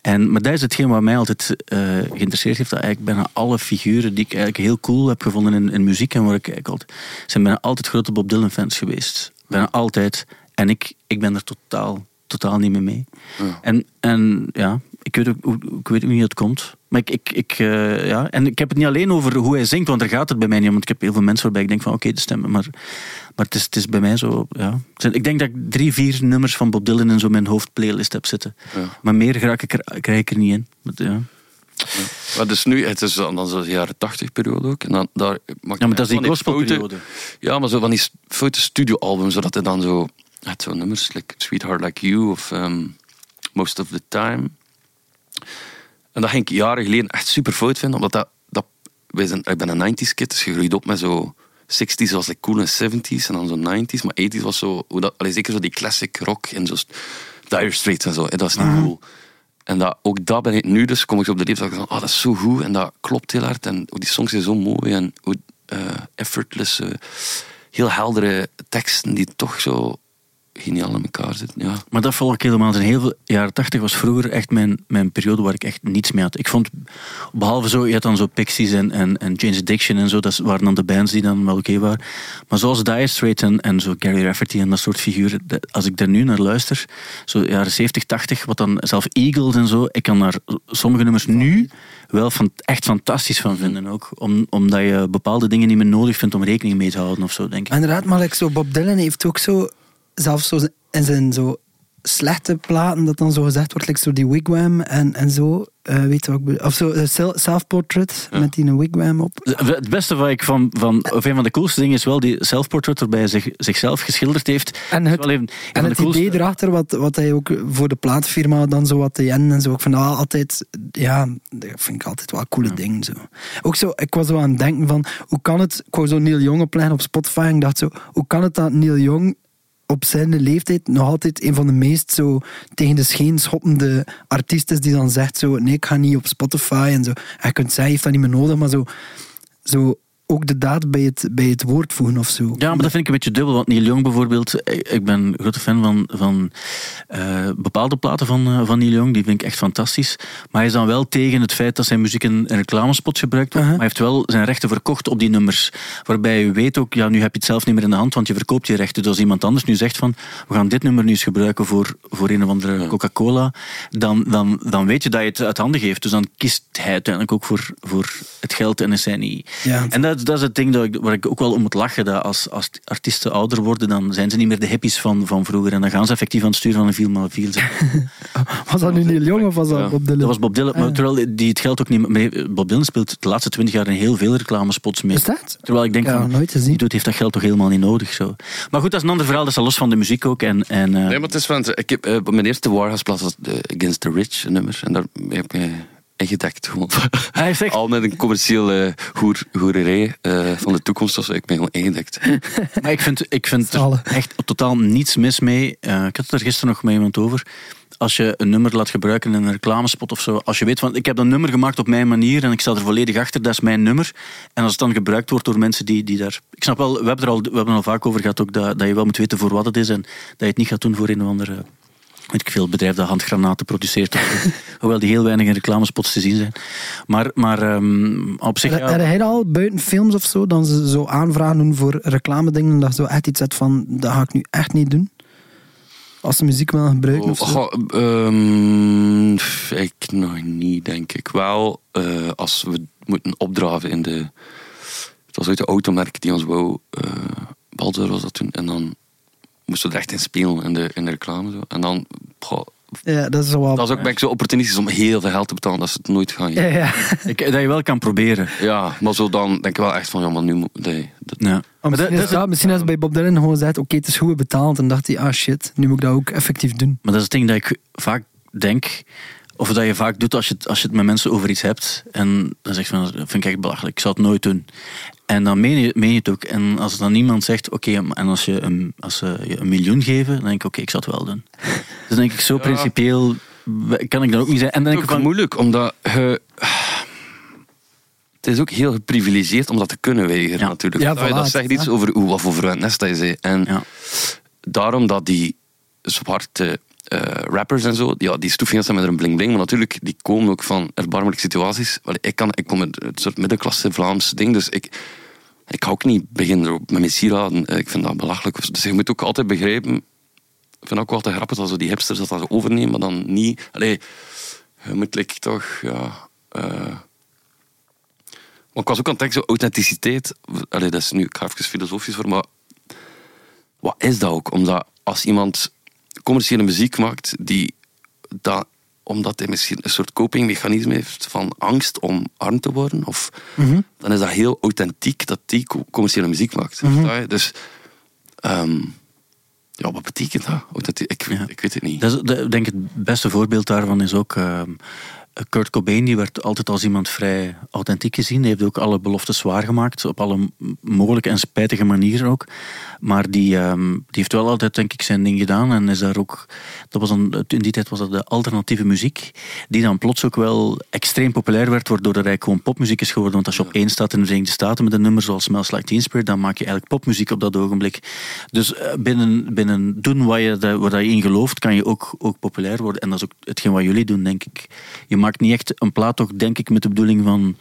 Speaker 1: En, maar dat is hetgeen wat mij altijd eh, geïnteresseerd heeft. Dat eigenlijk bijna alle figuren die ik eigenlijk heel cool heb gevonden in, in muziek en waar ik eigenlijk altijd, zijn bijna altijd grote Bob Dylan fans geweest. Bijna altijd. En ik, ik ben er totaal, totaal niet mee mee.
Speaker 4: Ja.
Speaker 1: En, en ja, ik weet, ook, ik weet ook niet hoe het komt. Maar ik, ik, ik, eh, ja. En ik heb het niet alleen over hoe hij zingt, want daar gaat het bij mij niet om. Want ik heb heel veel mensen waarbij ik denk van oké, de stemmen. Maar, maar het, is, het is bij mij zo, ja. Ik denk dat ik drie, vier nummers van Bob Dylan in zo mijn hoofdplaylist heb zitten.
Speaker 4: Ja.
Speaker 1: Maar meer raak ik er, krijg ik er niet in. Maar, ja.
Speaker 4: Maar dus nu, het is dan, dan zo de jaren 80 periode ook. En dan, daar, mag
Speaker 1: ja, maar dat is die gospelperiode.
Speaker 4: Ja, maar zo van die foute studioalbums, zodat hij dan zo... Het zo nummers, like Sweetheart Like You of ehm, Most of the Time. En dat ging ik jaren geleden echt super fout vinden, omdat dat... dat wij zijn, ik ben een 90s kid, dus je groeit op met zo... 60s was like cool en 70s en dan zo 90s, maar 80s was zo... Hoe dat, allee, zeker zo die classic rock en zo... Dire Straits en zo, dat is niet cool. En dat, ook dat ben ik nu, dus kom ik op de leeftijd van, oh, dat is zo goed en dat klopt heel hard. En die songs zijn zo mooi en hoe eh, effortless, eh, heel heldere teksten die toch zo geniaal in elkaar zit. Ja.
Speaker 1: Maar dat volg ik helemaal. In heel veel jaren tachtig was vroeger echt mijn, mijn periode waar ik echt niets mee had. Ik vond, behalve zo, je had dan zo Pixies en, en, en Jane's Addiction en zo, dat waren dan de bands die dan wel oké waren. Maar zoals Dire Straits en, en zo Gary Rafferty en dat soort figuren, dat- als ik daar nu naar luister, zo jaren 70, 80, wat dan zelf Eagles en zo, ik kan daar sommige nummers nu wel van, echt fantastisch van vinden ook. Om, omdat je bepaalde dingen niet meer nodig vindt om rekening mee te houden of zo, denk ik.
Speaker 2: Inderdaad, maar like zo Bob Dylan heeft ook zo, zelfs zo in zijn zo slechte platen, dat dan zo gezegd wordt, like zo die wigwam en, en zo, eh, weet je wat ik bedoel? Of zo eh, self- self-portrait met die een wigwam op.
Speaker 1: Het beste wat ik van, van, of een van de coolste dingen is wel die self-portrait waarbij hij zich, zichzelf geschilderd heeft.
Speaker 2: En het,
Speaker 1: wel even
Speaker 2: en het
Speaker 1: de coolste-
Speaker 2: idee erachter, wat, wat hij ook voor de plaatfirma dan zo wat te en zo. Ik vind dat altijd, ja, dat vind ik altijd wel een coole ding. Zo. Ook zo, ik was zo aan het denken van, hoe kan het, ik wou zo Neil Young opleggen op Spotify en ik dacht zo, hoe kan het dat Neil Young op zijn leeftijd nog altijd een van de meest zo tegen de scheen schoppende artiesten die dan zegt zo, nee, ik ga niet op Spotify en zo. Je kunt zeggen, hij heeft dat niet meer nodig, maar zo, zo ook de daad bij het, bij het woord voegen of zo.
Speaker 1: Ja, maar dat vind ik een beetje dubbel. Want Neil Young bijvoorbeeld, ik ik ben een grote fan van, van eh, bepaalde platen van, eh, van Neil Young. Die vind ik echt fantastisch. Maar hij is dan wel tegen het feit dat zijn muziek in, in reclamespots gebruikt wordt.
Speaker 2: Uh-huh.
Speaker 1: Maar hij heeft wel zijn rechten verkocht op die nummers. Waarbij je weet ook, ja, nu heb je het zelf niet meer in de hand, want je verkoopt je rechten. Dus als iemand anders nu zegt van, we gaan dit nummer nu eens gebruiken voor, voor een of andere Coca-Cola, dan, dan, dan weet je dat je het uit handen geeft. Dus dan kiest hij uiteindelijk ook voor, voor het geld en is hij niet...
Speaker 2: Ja.
Speaker 1: En dat, dat is het ding dat ik, waar ik ook wel om moet lachen. Dat als, als artiesten ouder worden, dan zijn ze niet meer de hippies van, van vroeger. En dan gaan ze effectief aan het stuur van een 4x4 zitten.
Speaker 2: Was dat nu Neil Young of was dat
Speaker 4: Ja.
Speaker 2: Bob Dylan?
Speaker 1: Dat was Bob Dylan. Maar terwijl die het geld ook niet meer... Bob Dylan speelt de laatste twintig jaar in heel veel reclamespots mee.
Speaker 2: Is dat?
Speaker 1: Terwijl ik denk
Speaker 2: Ja,
Speaker 1: van,
Speaker 2: nooit gezien.
Speaker 1: die doet heeft dat geld toch helemaal niet nodig. Zo. Maar goed, dat is een ander verhaal. Dat is los van de muziek ook. En, en, eh,
Speaker 4: Nee, maar het is van, ik heb, eh, mijn eerste Warhouse-plaat was de Against the Rich een nummer. En daar heb ik ingedekt. Gewoon.
Speaker 1: Hij heeft echt-
Speaker 4: Al met een commerciële hoer, hoererij eh, van de toekomst of zo. Ik ben gewoon ingedekt.
Speaker 1: Maar ik vind, ik vind er echt totaal niets mis mee. Eh, ik had het er gisteren nog met iemand over. Als je een nummer laat gebruiken in een reclamespot of zo. Als je weet van, ik heb dat nummer gemaakt op mijn manier en ik sta er volledig achter, dat is mijn nummer. En als het dan gebruikt wordt door mensen die, die daar... Ik snap wel, we hebben er al, we hebben er al vaak over gehad ook, dat, dat je wel moet weten voor wat het is en dat je het niet gaat doen voor een of andere... Weet ik veel, bedrijf dat handgranaten produceert. of. Hoewel die heel weinig in reclamespots te zien zijn. Maar, maar ehm, op zich...
Speaker 2: Heb
Speaker 1: ja,
Speaker 2: jij al buiten films of zo, dan ze zo aanvragen doen voor reclame dingen, dat je zo echt iets hebt van, dat ga ik nu echt niet doen? Als ze muziek willen gebruiken of zo.
Speaker 4: goh, ehm, ik nog niet, denk ik. Wel, eh, als we moeten opdraven in de... Het was ooit de automerk die ons wou... eh Balzer was dat toen. En dan moesten we er echt in spelen in de, in de reclame. Zo. En dan... goh,
Speaker 2: Ja, dat is wel...
Speaker 4: dat is ook ben ik zo opportunistisch om heel veel geld te betalen dat ze het nooit gaan
Speaker 2: Ja, ja.
Speaker 1: ik, dat je wel kan proberen.
Speaker 4: Ja, maar zo dan denk ik wel echt van, ja, maar nu moet... Nee, dat,
Speaker 1: Ja.
Speaker 2: Misschien,
Speaker 1: dat
Speaker 2: is
Speaker 1: is
Speaker 2: dat, misschien is bij Bob Dylan gewoon gezegd, oké, het is goed betaald. En dacht hij, ah shit, nu moet ik dat ook effectief doen.
Speaker 1: Maar dat is het ding dat ik vaak denk, of dat je vaak doet als je het, als je het met mensen over iets hebt. En dan zeg je van, dat vind ik echt belachelijk, ik zou het nooit doen. En dan meen je, meen je het ook. En als dan iemand zegt, oké, en als, je een, als ze je een miljoen geven, dan denk ik, oké, ik zou het wel doen. Dus denk ik, zo principieel kan ik dan ook niet zijn. En dan
Speaker 4: Het
Speaker 1: denk
Speaker 4: is
Speaker 1: ik
Speaker 4: ook
Speaker 1: van,
Speaker 4: moeilijk, omdat je... Het is ook heel geprivilegeerd om dat te kunnen weigeren,
Speaker 1: Ja.
Speaker 4: natuurlijk.
Speaker 2: Ja,
Speaker 4: dat,
Speaker 2: voilà,
Speaker 4: dat zegt iets
Speaker 2: ja.
Speaker 4: over hoe, wat voor verwend nest dat je zei. En
Speaker 1: Ja.
Speaker 4: daarom dat die zwarte eh, rappers en zo, ja, die stoefingen staan met een bling-bling, maar natuurlijk, die komen ook van erbarmelijke situaties. Ik, kan, ik kom uit het soort middenklasse Vlaams ding, dus ik, ik ga ook niet beginnen met mijn sieraden. Eh, Ik vind dat belachelijk. Dus je moet ook altijd begrijpen, ik vind ook altijd grappig zo die hipsters dat, zo overnemen, maar dan niet... Allee, je moet like, toch, ja... eh, maar ik was ook aan het denken, zo authenticiteit. Allee, dat is nu, ik filosofisch voor, maar wat is dat ook? Omdat als iemand commerciële muziek maakt, die dat, omdat hij misschien een soort copingmechanisme heeft van angst om arm te worden, of, dan is dat heel authentiek dat die co- commerciële muziek maakt. Je? Dus, ehm, ja, wat betekent dat? Ik,
Speaker 1: Ja.
Speaker 4: ik weet het niet.
Speaker 1: Dat is, ik denk het beste voorbeeld daarvan is ook ehm, Kurt Cobain die werd altijd als iemand vrij authentiek gezien. Hij heeft ook alle beloftes waargemaakt, op alle mogelijke en spijtige manieren ook. Maar die, ehm, die heeft wel altijd, denk ik, zijn ding gedaan. En is daar ook, dat was dan, in die tijd was dat de alternatieve muziek, die dan plots ook wel extreem populair werd, waardoor er eigenlijk gewoon popmuziek is geworden. Want als je op één staat in de Verenigde Staten met een nummer zoals Smells Like Teen Spirit, dan maak je eigenlijk popmuziek op dat ogenblik. Dus eh, binnen, binnen doen wat je, waar je in gelooft, kan je ook, ook populair worden. En dat is ook hetgeen wat jullie doen, denk ik. Je maakt niet echt een plaat, toch, denk ik, met de bedoeling van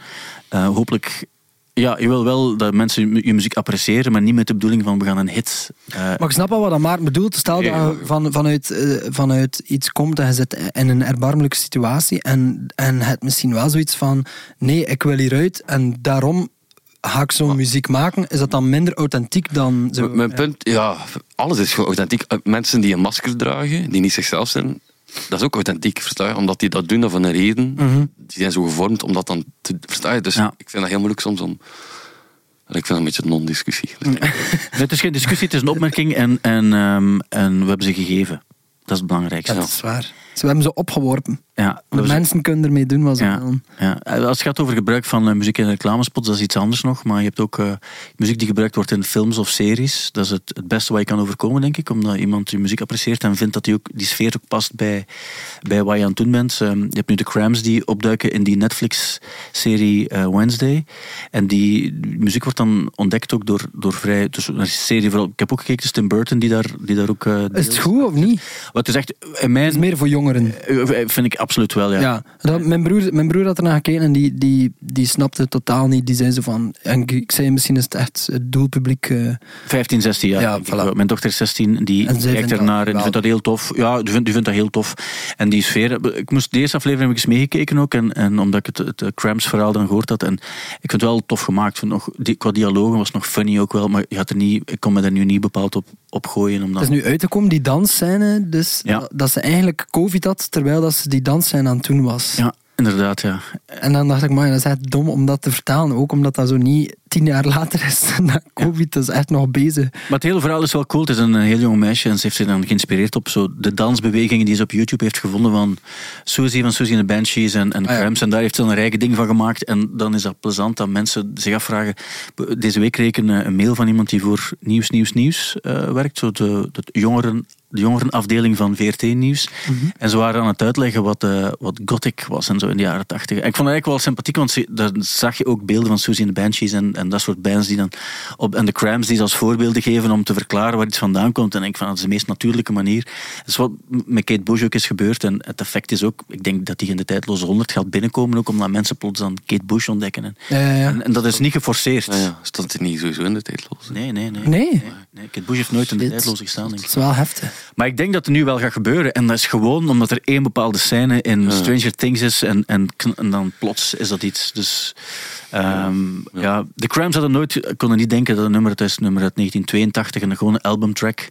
Speaker 1: uh, hopelijk ja, je wil wel dat mensen je muziek appreciëren, maar niet met de bedoeling van we gaan een hit.
Speaker 2: Uh... Maar ik snap al wat dat Maarten bedoelt. Stel dat je van, vanuit, uh, vanuit iets komt en je zit in een erbarmelijke situatie en, en het misschien wel zoiets van nee, ik wil hieruit en daarom ga ik zo'n muziek maken. Is dat dan minder authentiek dan zo?
Speaker 4: Mijn punt, ja, alles is gewoon authentiek. Mensen die een masker dragen, die niet zichzelf zijn, dat is ook authentiek, versta je? Omdat die dat doen van een reden. Mhm. Die zijn zo gevormd om dat dan te... Versta je? Dus ik vind dat heel moeilijk soms om... Ik vind dat een beetje een non-discussie.
Speaker 1: het is geen discussie, het is een opmerking en, en, um, en we hebben ze gegeven. Dat is het belangrijkste.
Speaker 2: dat is waar. Ze hebben ze opgeworpen. Ja, mensen kunnen ermee doen wat ze
Speaker 1: ja,
Speaker 2: willen.
Speaker 1: Ja. Als het gaat over gebruik van uh, muziek in reclamespots, dat is iets anders nog. Maar je hebt ook uh, muziek die gebruikt wordt in films of series. Dat is het, het beste wat je kan overkomen, denk ik. Omdat iemand je muziek apprecieert en vindt dat die, ook, die sfeer ook past bij, bij wat je aan het doen bent. Um, je hebt nu de Crams die opduiken in die Netflix-serie Wednesday. En die muziek wordt dan ontdekt ook door, door vrij... Dus een serie vooral, ik heb ook gekeken, dus Tim Burton die daar, die daar ook...
Speaker 2: is het goed of niet?
Speaker 1: Wat is echt... In mijn,
Speaker 2: het is meer voor jongeren.
Speaker 1: Vind ik absoluut wel, ja.
Speaker 2: ja dat, mijn, broer, mijn broer had ernaar gekeken en die, die, die snapte het totaal niet. Die zei zo van... En ik zei, misschien is het echt het doelpubliek... Uh...
Speaker 1: 15, 16 jaar. Ja, voilà. Mijn dochter is 16, die kijkt ernaar en die vindt dat heel tof. Ja, die vindt, die vindt dat heel tof. En die sfeer... Ik moest de eerste aflevering heb ik eens meegekeken ook. En, en omdat ik het, het Cramps verhaal dan gehoord had. En ik vind het wel tof gemaakt. Vind nog, die, qua dialogen was nog funny ook wel. Maar je had er niet, ik kon me daar nu niet bepaald op, op gooien. Omdat...
Speaker 2: Het is nu uit te komen, die dansscène. Dus ja. dat ze eigenlijk COVID had, terwijl dat ze die dansscène aan het doen was.
Speaker 1: Ja, inderdaad, ja.
Speaker 2: En dan dacht ik, maar dat is echt dom om dat te vertalen. Ook omdat dat zo niet tien jaar later is na COVID. Dat is echt nog bezig. Maar
Speaker 1: het hele verhaal is wel cool. Het is een heel jong meisje en ze heeft zich dan geïnspireerd op zo de dansbewegingen die ze op YouTube heeft gevonden van Susie van Susie en de Banshees en, en ah, En daar heeft ze een rijke ding van gemaakt. En dan is dat plezant dat mensen zich afvragen. Deze week kreeg ik een, mail van iemand die voor Nieuws, Nieuws, Nieuws uh, werkt. Zo de, de jongeren de jongerenafdeling van VRT Nieuws. Mhm. En ze waren aan het uitleggen wat, uh, wat gothic was en zo in de jaren tachtig. Ik vond het eigenlijk wel sympathiek, want ze, daar zag je ook beelden van Susie and the Banshees en, en dat soort bands die dan op, en de Cramps die ze als voorbeelden geven om te verklaren waar iets vandaan komt. En ik van dat is de meest natuurlijke manier. Dat is wat met Kate Bush ook is gebeurd. En het effect is ook, ik denk dat die in de tijdloze honderd gaat binnenkomen, ook omdat mensen plots dan Kate Bush ontdekken. En,
Speaker 2: ja, ja, ja.
Speaker 1: en, en dat is niet geforceerd.
Speaker 4: Ja, ja. Stond het niet sowieso in de tijdloze?
Speaker 1: Nee, nee, nee.
Speaker 2: Nee? nee,
Speaker 1: nee. Kate Bush heeft nooit in de tijdloze gestaan. Denk ik.
Speaker 2: Dat is wel heftig.
Speaker 1: Maar ik denk dat het nu wel gaat gebeuren. En dat is gewoon omdat er één bepaalde scène in Stranger Things is. En, en, en, dan plots is dat iets. Dus um, ja. ja. de Cramps hadden nooit, konden niet denken dat het nummer, het is nummer uit 1982 en gewoon een albumtrack.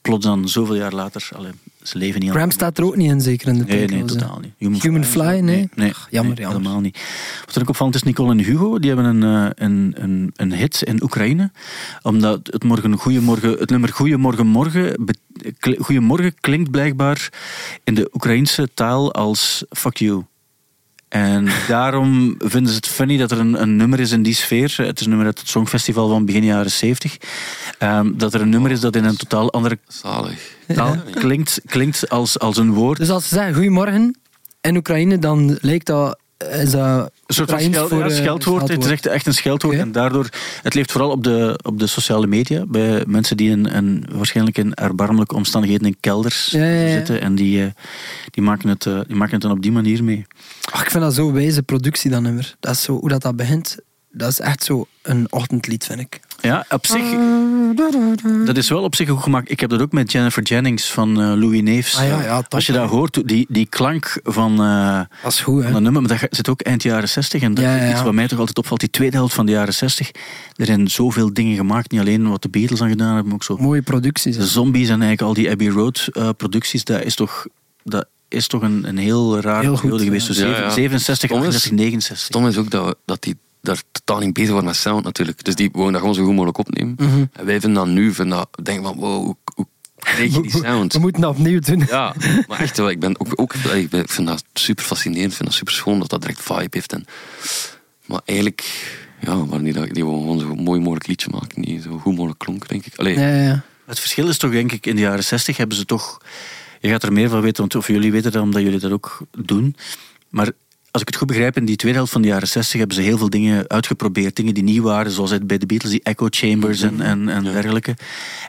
Speaker 1: Plots dan zoveel jaar later. Allee, ze leven niet
Speaker 2: Cramp staat er ook niet in, zeker in de
Speaker 1: Nee, nee, totaal niet.
Speaker 2: Human, Human Fly, nee? nee,
Speaker 1: nee Ach, jammer, jammer. helemaal niet. Wat er ook opvallend is, Nicole en Hugo, die hebben een, uh, een, een, een hit in Oekraïne. Omdat het, morgen, goeiemorgen, het nummer Goeiemorgen Morgen, Goeiemorgen klinkt blijkbaar in de Oekraïnse taal als fuck you. En daarom vinden ze het funny dat er een, een, nummer is in die sfeer. Het is een nummer uit het Songfestival van begin jaren 70. Um, dat er een nummer is dat in een totaal andere
Speaker 4: Zalig.
Speaker 1: taal klinkt, klinkt als, als een woord.
Speaker 2: Dus als ze zeggen goedemorgen in Oekraïne, dan lijkt dat is dat
Speaker 1: een soort van scheld, voor, ja, scheldwoord. Het is echt, echt een scheldwoord. En daardoor, het leeft vooral op de, op de sociale media. Bij mensen die in, in, waarschijnlijk in erbarmelijke omstandigheden in kelders zitten. En die, eh, die, maken het, eh, die maken het dan op die manier mee.
Speaker 2: Ach, ik vind dat zo wijze productie dan nummer. Dat is zo, hoe dat, dat begint, dat is echt zo een ochtendlied, vind ik.
Speaker 1: Ja, op zich. Dat is wel op zich goed gemaakt. Ik heb dat ook met Jennifer Jennings van uh, Louis Neefs.
Speaker 2: Ah, ja, ja, top,
Speaker 1: Als je dat hoort, die, die klank van, uh,
Speaker 2: dat is goed,
Speaker 1: van dat nummer, maar dat zit ook eind jaren 60. En dat ja, iets wat mij toch altijd opvalt, die tweede helft van de jaren 60. Er zijn zoveel dingen gemaakt, niet alleen wat de Beatles aan gedaan hebben, maar ook zo.
Speaker 2: Mooie producties.
Speaker 1: De zombies en eigenlijk al die Abbey Road uh, producties, dat is toch. Dat is toch een, een heel raar heel periode geweest. Dus 67, 68, 69.
Speaker 4: Stom is ook dat, dat die daar totaal niet bezig waren met sound natuurlijk. Dus die wouden dat gewoon zo goed mogelijk opnemen. Mhm. En wij vinden dat nu, vinden dat, denken van wow, hoe, hoe krijg je die sound.
Speaker 2: We moeten dat opnieuw doen.
Speaker 4: Ja, maar echt wel. Ik, ben ook, ook, ik vind dat super fascinerend. Ik vind dat super schoon dat dat direct vibe heeft. En, maar eigenlijk, ja, maar niet dat die wou gewoon zo mooi mogelijk liedje maken. Die zo goed mogelijk klonk, denk ik. Allee,
Speaker 2: Ja, ja, ja.
Speaker 1: Het verschil is toch, denk ik, in de jaren 60 hebben ze toch. Je gaat er meer van weten, want, of jullie weten dat omdat jullie dat ook doen. Maar als ik het goed begrijp, in die tweede helft van de jaren 60 hebben ze heel veel dingen uitgeprobeerd. Dingen die nieuw waren, zoals het bij de Beatles, die echo chambers en, en, en dergelijke.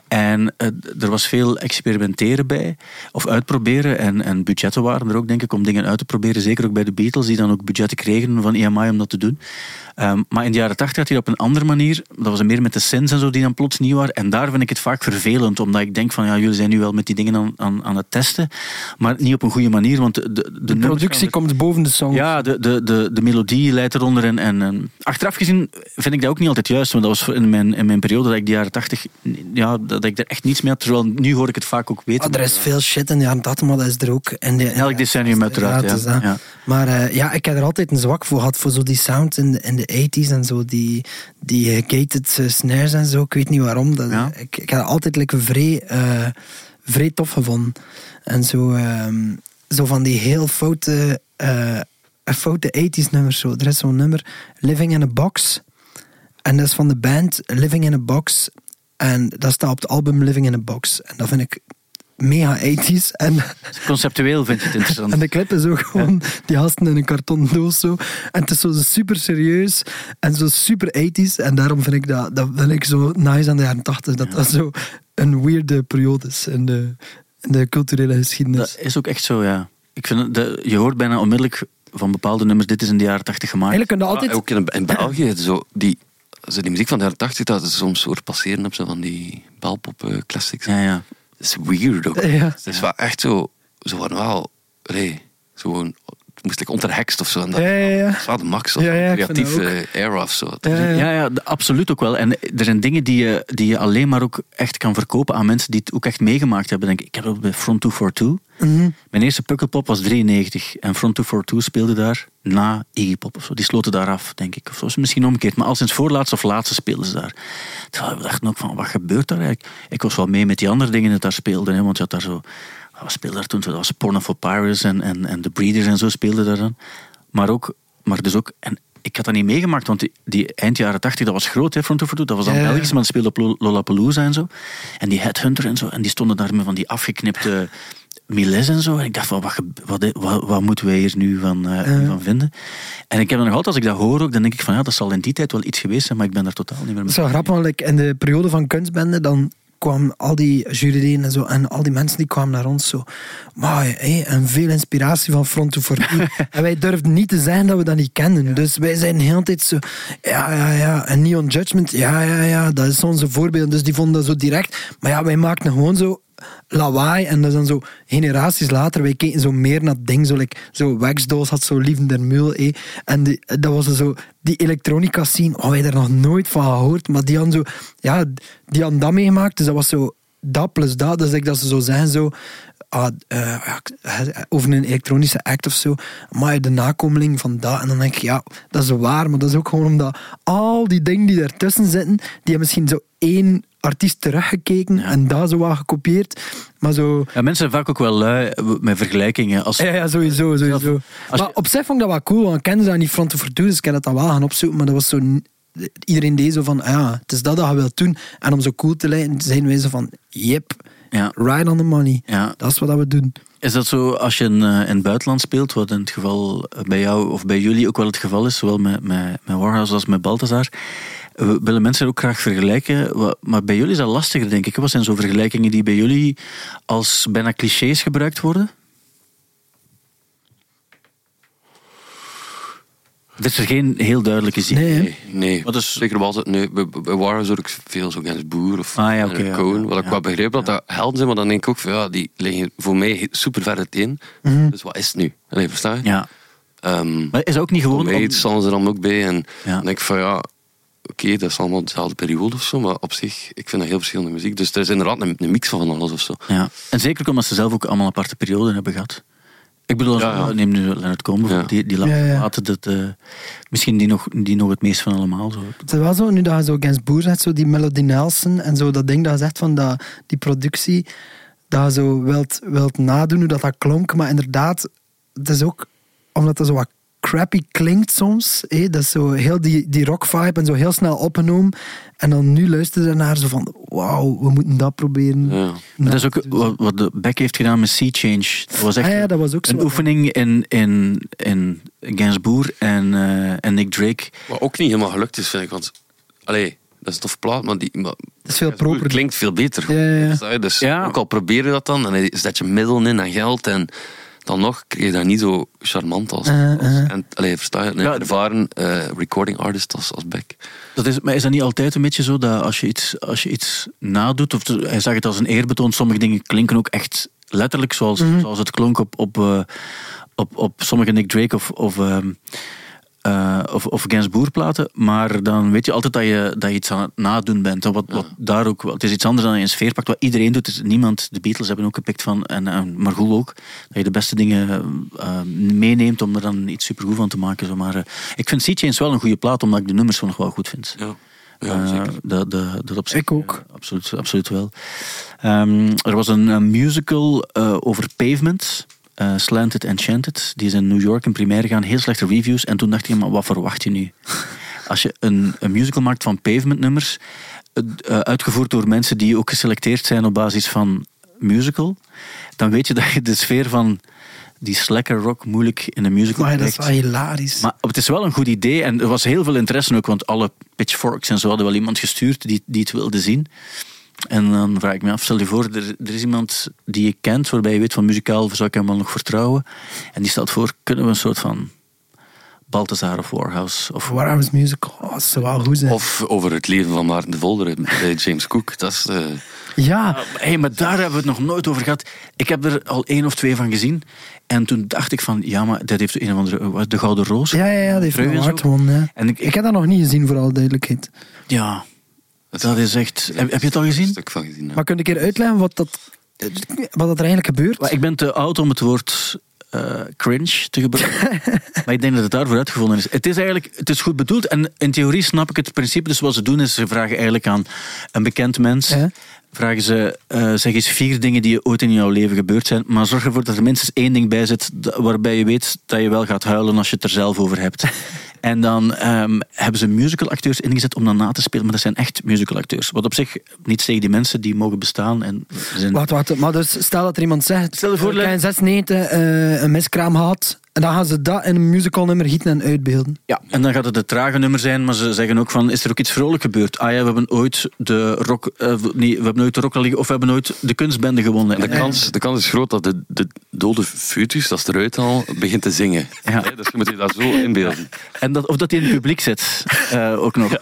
Speaker 1: En eh, er was veel experimenteren bij, of uitproberen. En, en budgetten waren er ook, denk ik, om dingen uit te proberen. Zeker ook bij de Beatles, die dan ook budgetten kregen van EMI om dat te doen. Ehm, maar in de jaren 80 had hij dat op een andere manier. Dat was meer met de synths en zo die dan plots nieuw waren. En daar vind ik het vaak vervelend, omdat ik denk van ja, jullie zijn nu wel met die dingen aan, aan, aan het testen, maar niet op een goede manier. Want de, de, de,
Speaker 2: De
Speaker 1: nummers
Speaker 2: productie komt boven de song.
Speaker 1: ja, de, de, de, de melodie leidt eronder. En, en, en achteraf gezien vind ik dat ook niet altijd juist. Want dat was in mijn, in mijn periode dat ik de jaren tachtig... Ja, dat ik er echt niets mee had. Terwijl nu hoor ik het vaak ook weten.
Speaker 2: Ah, er is veel shit in de jaren 80, maar dat is er ook. In de,
Speaker 1: Elk decennium uiteraard,
Speaker 2: is
Speaker 1: ja.
Speaker 2: dat.
Speaker 1: Ja.
Speaker 2: Maar eh, ja, ik heb er altijd een zwak voor gehad, voor zo die sound in de, in de 80s en zo, die, die gated eh, snares en zo. Ik weet niet waarom. Dat,
Speaker 1: Ja.
Speaker 2: ik, ik heb het altijd like, vrij, eh, vrij tof gevonden. En zo, ehm, zo van die heel foute, eh, foute 80s nummers. Zo. Er is zo'n nummer, Living in a Box. En dat is van de band Living in a Box. En dat staat op het album Living in a Box. En dat vind ik mega 80s. En,
Speaker 1: Conceptueel vind je het interessant.
Speaker 2: en de clip is ook gewoon die gasten in een kartonnen doos zo. En het is zo super serieus en zo super 80s. En daarom vind ik dat, dat vind ik zo nice aan de jaren 80. Dat dat zo een weirde periode is in de, in de culturele geschiedenis.
Speaker 1: Dat is ook echt zo, ja. Ik vind de, je hoort bijna onmiddellijk van bepaalde nummers, dit is in de jaren tachtig gemaakt.
Speaker 2: Eigenlijk kun je altijd...
Speaker 4: Ah, ook in, in België, zo, die, zo die muziek van de jaren 80, dat is soms soort passeren op zo van die belpop eh, classics.
Speaker 1: Ja, ja.
Speaker 4: Dat is weird ook.
Speaker 2: Ja.
Speaker 4: Het is wel echt zo, zo van wel, nee, zo gewoon, moest ik onderhekst of zo. En dat,
Speaker 2: Ja, ja, ja.
Speaker 4: dat max, of
Speaker 2: Ja,
Speaker 4: eh, era of zo.
Speaker 2: Ja, ja.
Speaker 1: Ja, absoluut ook wel. En er zijn dingen die je, die je alleen maar ook echt kan verkopen aan mensen die het ook echt meegemaakt hebben. Denk ik, ik heb dat bij Front 242.
Speaker 2: Mhm.
Speaker 1: Mijn eerste Pukkelpop was 93 en Front 242 speelde daar na Iggy Pop of zo. Die sloten daar af, denk ik. Of zo is misschien omgekeerd, maar al sinds voorlaatste of laatste speelden ze daar. Terwijl we dachten ook van, wat gebeurt daar eigenlijk? Ik was wel mee met die andere dingen dat daar speelden, hè, want je had daar zo... Wat speelde daar toen? Dat was Porno for Pirates en, en, en The Breeders en zo speelden daar dan. Maar ook... Maar dus ook en ik had dat niet meegemaakt, want die, die eind jaren 80, dat was groot, hè, Front 242. Dat was dan. Belgisch, maar dat speelde op Lo- Lollapalooza en zo. En die Headhunter en zo. En die stonden daar met van die afgeknipte Miles en zo. En ik dacht van, wat, wat, wat, wat moeten wij hier nu van, eh, van vinden? En ik heb nog altijd, als ik dat hoor ook, dan denk ik van, ja, dat zal in die tijd wel iets geweest zijn, maar ik ben daar totaal niet meer mee.
Speaker 2: is wel grappig, want in de periode van kunstbende, dan kwamen al die juryleden en zo, en al die mensen die kwamen naar ons zo, maar hé, en veel inspiratie van Front to Forty. en wij durfden niet te zeggen dat we dat niet kennen. Dus wij zijn de hele tijd zo, ja, ja, ja, en Neon Judgment, ja, ja, ja, dat is onze voorbeeld. Dus die vonden dat zo direct. Maar ja, wij maakten gewoon zo lawaai en dat is dan zo generaties later, wij keken zo meer naar ding, zo, like, zo Waxdoos had zo Lieven der Mul, eh. en die, dat was zo, die elektronica scene, oh, wij daar nog nooit van gehoord, maar die hadden zo, ja, die hadden dat meegemaakt, dus dat was zo, dat plus dat, dus ik dat ze zo zijn, zo, ah, eh, over een elektronische act of zo, maar de nakomeling van dat, en dan denk ik, ja, dat is waar, maar dat is ook gewoon omdat al die dingen die ertussen zitten, die hebben misschien zo één artiest teruggekeken en dat zo wat gekopieerd, maar zo...
Speaker 1: Ja, mensen zijn vaak ook wel lui met vergelijkingen. Als,
Speaker 2: Ja, ja, sowieso, sowieso.
Speaker 1: Als
Speaker 2: maar
Speaker 1: je-
Speaker 2: op zich vond ik dat wel cool, want ik kende dat niet front to for dus ik heb dat dan wel gaan opzoeken, maar dat was zo... Iedereen deed zo van, ah ja, het is dat dat je wilt doen. En om zo cool te lijken, zijn wij zo van, yep,
Speaker 1: Ja.
Speaker 2: right on the money.
Speaker 1: Ja.
Speaker 2: Dat is wat we doen.
Speaker 1: Is dat zo als je in, eh, in het buitenland speelt, wat in het geval bij jou of bij jullie ook wel het geval is, zowel met, met, met Warhouse als met Balthazar, eh, willen mensen ook graag vergelijken, maar bij jullie is dat lastiger, denk ik. Wat zijn zo vergelijkingen die bij jullie als bijna clichés gebruikt worden? Dit is er geen heel duidelijke zin.
Speaker 2: Nee?
Speaker 4: Nee, nee.
Speaker 1: Wat is-
Speaker 4: Zeker was het. Nee, Warhouse hoor ik veel zo Gens Boer of
Speaker 1: Ah, ja, oké,
Speaker 4: en
Speaker 1: ja,
Speaker 4: Cohen.
Speaker 1: ja,
Speaker 4: Wat ik wel begreep dat dat helden zijn, maar dan denk ik ook van ja, die liggen voor mij super ver uiteen. Dus wat is het nu? Allee, versta je?
Speaker 1: Ja.
Speaker 4: Ehm,
Speaker 1: Maar is dat ook niet gewoon...
Speaker 4: Tom
Speaker 1: om-
Speaker 4: staan ze dan ook bij. En
Speaker 1: Ja.
Speaker 4: dan denk ik van ja, oké, dat is allemaal dezelfde periode of zo. Maar op zich, ik vind dat heel verschillende muziek. Dus er is inderdaad een, een mix van van alles of zo.
Speaker 1: Ja. En zeker omdat ze zelf ook allemaal aparte perioden hebben gehad. Ik bedoel, als
Speaker 4: Ja, ja.
Speaker 1: neem nu Leonard Cohen
Speaker 4: Ja.
Speaker 1: die, die laatste
Speaker 2: Ja, ja.
Speaker 1: platen, dat, eh, misschien die nog, die nog het meest van allemaal. Zo.
Speaker 2: Het is wel zo, nu dat je zo Gens Boer zegt, zo die Melody Nelson en zo dat ding dat je zegt van dat, die productie, dat je zo wilt, wilt nadoen hoe dat, dat klonk. Maar inderdaad, het is ook omdat het zo wat crappy klinkt soms. Hé? Dat is zo heel die, die rock vibe en zo heel snel opgenomen. En dan nu luisteren ze naar zo van, wauw, we moeten dat proberen.
Speaker 4: Ja.
Speaker 1: Dat is ook wat, wat de Beck heeft gedaan met Sea Change. Dat was echt
Speaker 2: Ah ja, dat was ook
Speaker 1: een
Speaker 2: zo.
Speaker 1: oefening in, in, in Gainsbourg en, eh, en Nick Drake.
Speaker 4: Wat ook niet helemaal gelukt is, vind ik. Want, allee, dat is een tof plaat, maar die... Maar,
Speaker 2: Het is veel proper.
Speaker 4: klinkt veel beter.
Speaker 2: Ja, ja, ja.
Speaker 4: Dus
Speaker 1: Ja.
Speaker 4: ook al probeer je dat dan, dan zet je middelen in en geld en dan nog krijg je dat niet zo charmant als...
Speaker 2: Uh,
Speaker 4: als en, allee, versta je? Een
Speaker 1: Ja.
Speaker 4: ervaren eh, recording artist als, als Beck.
Speaker 1: Dat is, maar is dat niet altijd een beetje zo dat als je iets, als je iets nadoet, of hij zag het als een eerbetoon, sommige dingen klinken ook echt letterlijk zoals, zoals het klonk op, op, eh, op, op sommige Nick Drake of, of, ehm, eh, of, of Gainsbourg platen, maar dan weet je altijd dat je, dat je iets aan het nadoen bent. En wat, wat daar ook, het is iets anders dan je een sfeer pakt, wat iedereen doet. Niemand, de Beatles hebben ook gepikt van, en, en Margoel ook, dat je de beste dingen eh, meeneemt om er dan iets supergoed van te maken. Zo. Maar eh, ik vind Sea Change wel een goede plaat, omdat ik de nummers gewoon nog wel goed vind.
Speaker 4: Ja,
Speaker 1: dat, dat, dat op zich,
Speaker 2: Ik ook.
Speaker 1: absoluut, absoluut wel. Ehm, er was een, een musical eh, over Pavement. Eh, Slanted Enchanted. Die is in New York in première gaan. Heel slechte reviews. En toen dacht ik, maar wat verwacht je nu? Als je een, een musical maakt van Pavement nummers, eh, eh, uitgevoerd door mensen die ook geselecteerd zijn op basis van musical, dan weet je dat je de sfeer van die slacker rock moeilijk in een musical
Speaker 2: Maar dat is wel hilarisch.
Speaker 1: Maar het is wel een goed idee en er was heel veel interesse ook, want alle pitchforks en zo hadden wel iemand gestuurd die, die het wilde zien. En dan vraag ik me af, stel je voor, er, er is iemand die je kent, waarbij je weet van muzikaal zou ik hem wel nog vertrouwen. En die stelt voor, kunnen we een soort van Balthazar of Warhouse of
Speaker 2: Warhouse Musical, oh, dat zou wel goed zijn.
Speaker 4: Of over het leven van Maarten de Volder bij James Cook. Dat is... eh,
Speaker 2: ja,
Speaker 1: Hé, maar daar hebben we het nog nooit over gehad. Ik heb er al één of twee van gezien. En toen dacht ik van, ja, maar dat heeft een of andere... De Gouden Roos.
Speaker 2: ja, ja, ja, die heeft een
Speaker 1: en
Speaker 2: hard.
Speaker 1: En ik,
Speaker 2: Ik heb dat nog niet gezien, voor alle duidelijkheid.
Speaker 1: ja, dat is echt... Heb, heb je het al
Speaker 4: Een
Speaker 1: gezien?
Speaker 4: stuk van gezien. ja.
Speaker 2: Maar kun je een keer uitleggen wat dat, wat dat er eigenlijk gebeurt?
Speaker 1: Maar ik ben te oud om het woord eh, cringe te gebruiken. maar ik denk dat het daarvoor uitgevonden is. Het is eigenlijk het is goed bedoeld. En in theorie snap ik het principe. Dus wat ze doen is, ze vragen eigenlijk aan een bekend mens...
Speaker 2: Ja.
Speaker 1: Vragen ze, eh, zeg eens vier dingen die ooit in jouw leven gebeurd zijn. Maar zorg ervoor dat er minstens één ding bij zit waarbij je weet dat je wel gaat huilen als je het er zelf over hebt. en dan ehm, hebben ze musicalacteurs ingezet om dan na te spelen. Maar dat zijn echt musicalacteurs. Wat op zich niet tegen die mensen die mogen bestaan. En zijn
Speaker 2: Wacht, wacht, maar dus stel dat er iemand zegt,
Speaker 1: Stel je voor,
Speaker 2: ik heb in 96 eh, een miskraam gehad, en dan gaan ze dat in een musical nummer gieten en uitbeelden.
Speaker 1: Ja, en dan gaat het het trage nummer zijn, maar ze zeggen ook van, is er ook iets vrolijk gebeurd? Ah ja, we hebben ooit de rock, eh, nee, we hebben ooit de rock of we hebben ooit de kunstbende gewonnen.
Speaker 4: En de kans, de kans is groot dat de, de dode foetus, dat is eruit al, begint te zingen.
Speaker 1: Ja.
Speaker 4: Hè, Dus je moet je dat zo inbeelden.
Speaker 1: En dat, of dat hij in het publiek zit, eh, ook nog.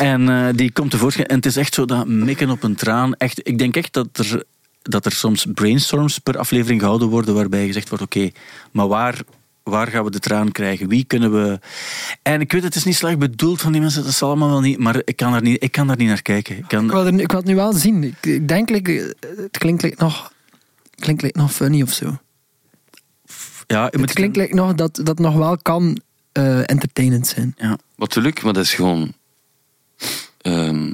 Speaker 1: En eh, die komt tevoorschijn. En het is echt zo dat mikken op een traan. Echt, ik denk echt dat er, dat er soms brainstorms per aflevering gehouden worden, waarbij gezegd wordt, oké, maar waar, waar gaan we de traan krijgen? Wie kunnen we... En ik weet, het is niet slecht bedoeld van die mensen, dat is allemaal wel niet, maar ik kan daar niet, ik kan daar niet naar kijken. Ik kan,
Speaker 2: Ik wil, er, nu- ik wil het nu wel zien. Ik, ik denk, like, het klinkt like nog, klinkt like nog funny of zo.
Speaker 1: ja, je moet
Speaker 2: Het klinkt like nog dat dat nog wel kan eh, entertainend zijn.
Speaker 1: Ja.
Speaker 4: Wat natuurlijk, maar dat is gewoon... ehm,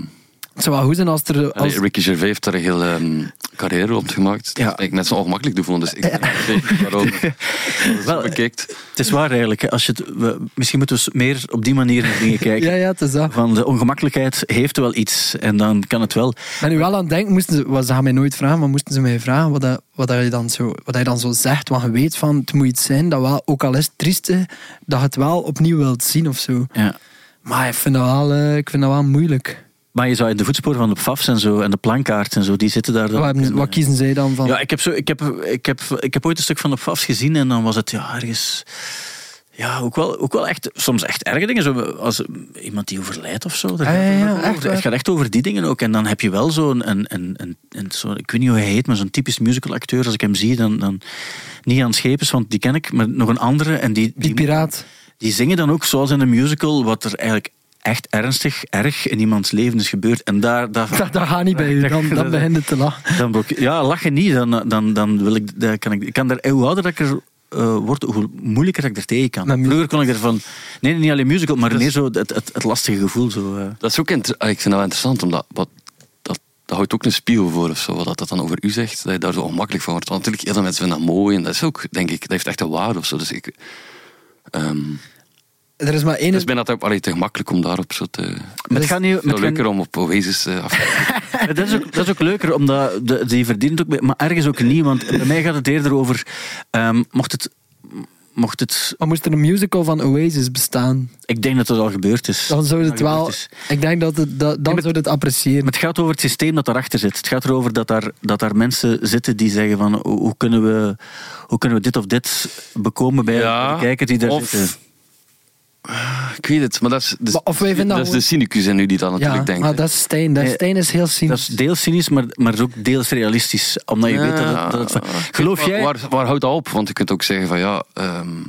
Speaker 2: Het zou wel goed zijn als er... Als,
Speaker 4: allee, Ricky Gervais heeft daar een heel ehm, carrière op gemaakt.
Speaker 1: Ja.
Speaker 4: Dat ik net zo ongemakkelijk doe vonden. Dus ik waarom
Speaker 1: Wel,
Speaker 4: wel bekijkt.
Speaker 1: Het is waar eigenlijk. Als je het, we, misschien moeten we eens meer op die manier naar dingen kijken.
Speaker 2: ja, ja, het is dat.
Speaker 1: Van de ongemakkelijkheid heeft wel iets. En dan kan het wel.
Speaker 2: Ik ben nu wel aan het denken, moesten ze, wat, ze gaan mij nooit vragen, maar moesten ze mij vragen wat, dat, wat, dat je, dan zo, wat je dan zo zegt, wat je weet van het moet iets zijn, dat wel, ook al is het triest, hè, dat je het wel opnieuw wilt zien of zo.
Speaker 1: Ja.
Speaker 2: Maar ik vind dat wel, eh, ik vind dat wel moeilijk.
Speaker 1: Maar je zou in de voetsporen van de PFAFs en zo en de plankaart en zo, die zitten daar dan.
Speaker 2: Wat, hebben
Speaker 1: En,
Speaker 2: wat
Speaker 1: eh,
Speaker 2: kiezen zij dan van?
Speaker 1: Ja, ik heb, zo, ik, heb, ik, heb, ik heb ooit een stuk van de PFAFs gezien en dan was het ja, ergens. Ja, ook wel, ook wel echt, soms echt erge dingen. Zo, als iemand die overlijdt of zo.
Speaker 2: Ah,
Speaker 1: gaat
Speaker 2: ja, echt
Speaker 1: het gaat echt over die dingen ook. En dan heb je wel zo'n, een, een, een, een, zo, ik weet niet hoe hij heet, maar zo'n typisch musicalacteur. Als ik hem zie, dan, dan niet aan Schepens, want die ken ik, maar nog een andere. En die,
Speaker 2: Die piraat.
Speaker 1: die zingen dan ook zoals in een musical, wat er eigenlijk echt ernstig, erg in iemands leven is gebeurd. En daar, daar,
Speaker 2: Dat, dat gaat niet bij u, dan, dan begint het te lachen.
Speaker 1: dan blok- ja, lachen niet. Dan, dan, dan wil ik, dan kan ik, ik kan daar, hoe ouder dat ik er eh, word, hoe moeilijker ik er tegen kan. Vroeger kon ik ervan, nee, nee, niet alleen musical, maar meer zo het, het, het lastige gevoel. Zo, eh.
Speaker 4: Dat is ook inter- ah, ik vind dat wel interessant, omdat wat, dat dat houdt ook een spiegel voor of zo, wat dat dan over u zegt, dat je daar zo ongemakkelijk van wordt. Want natuurlijk, heel veel mensen vinden dat mooi en dat is ook, denk ik, dat heeft echt een waarde of zo. Dus ik... ehm,
Speaker 2: Er is maar één...
Speaker 4: het is bijna te, allee, te gemakkelijk om daarop zo te...
Speaker 1: Maar het gaat niet,
Speaker 4: Het
Speaker 1: het
Speaker 4: leuker om op Oasis eh, af te
Speaker 1: dat, is ook, dat is ook leuker, omdat de, die verdient ook, mee, maar ergens ook niet. Want bij mij gaat het eerder over, ehm, mocht het... Mocht het,
Speaker 2: Maar moest er een musical van Oasis bestaan,
Speaker 1: ik denk dat dat al gebeurd is.
Speaker 2: dan zou het wel... Ik denk dat het, dat, dan zou het appreciëren.
Speaker 1: Maar het gaat over het systeem dat daarachter zit. Het gaat erover dat daar, dat daar mensen zitten die zeggen van hoe, hoe kunnen we, hoe kunnen we dit of dit bekomen bij
Speaker 4: Ja,
Speaker 1: de kijker die daar
Speaker 4: of-
Speaker 1: zitten.
Speaker 4: Ik weet het, maar dat is,
Speaker 2: Maar of wij vinden
Speaker 4: dat
Speaker 2: dat
Speaker 4: is de cynicus in u die dat
Speaker 2: ja,
Speaker 4: natuurlijk denkt.
Speaker 2: maar
Speaker 4: hè.
Speaker 2: dat is Stijn. Dat Stijn is heel
Speaker 1: Dat
Speaker 2: cynisch.
Speaker 1: is deels cynisch, maar, maar ook deels realistisch. Omdat je weet dat het... Dat het geloof
Speaker 4: Waar-
Speaker 1: jij...
Speaker 4: Waar, waar houdt dat op? Want je kunt ook zeggen van ja... ehm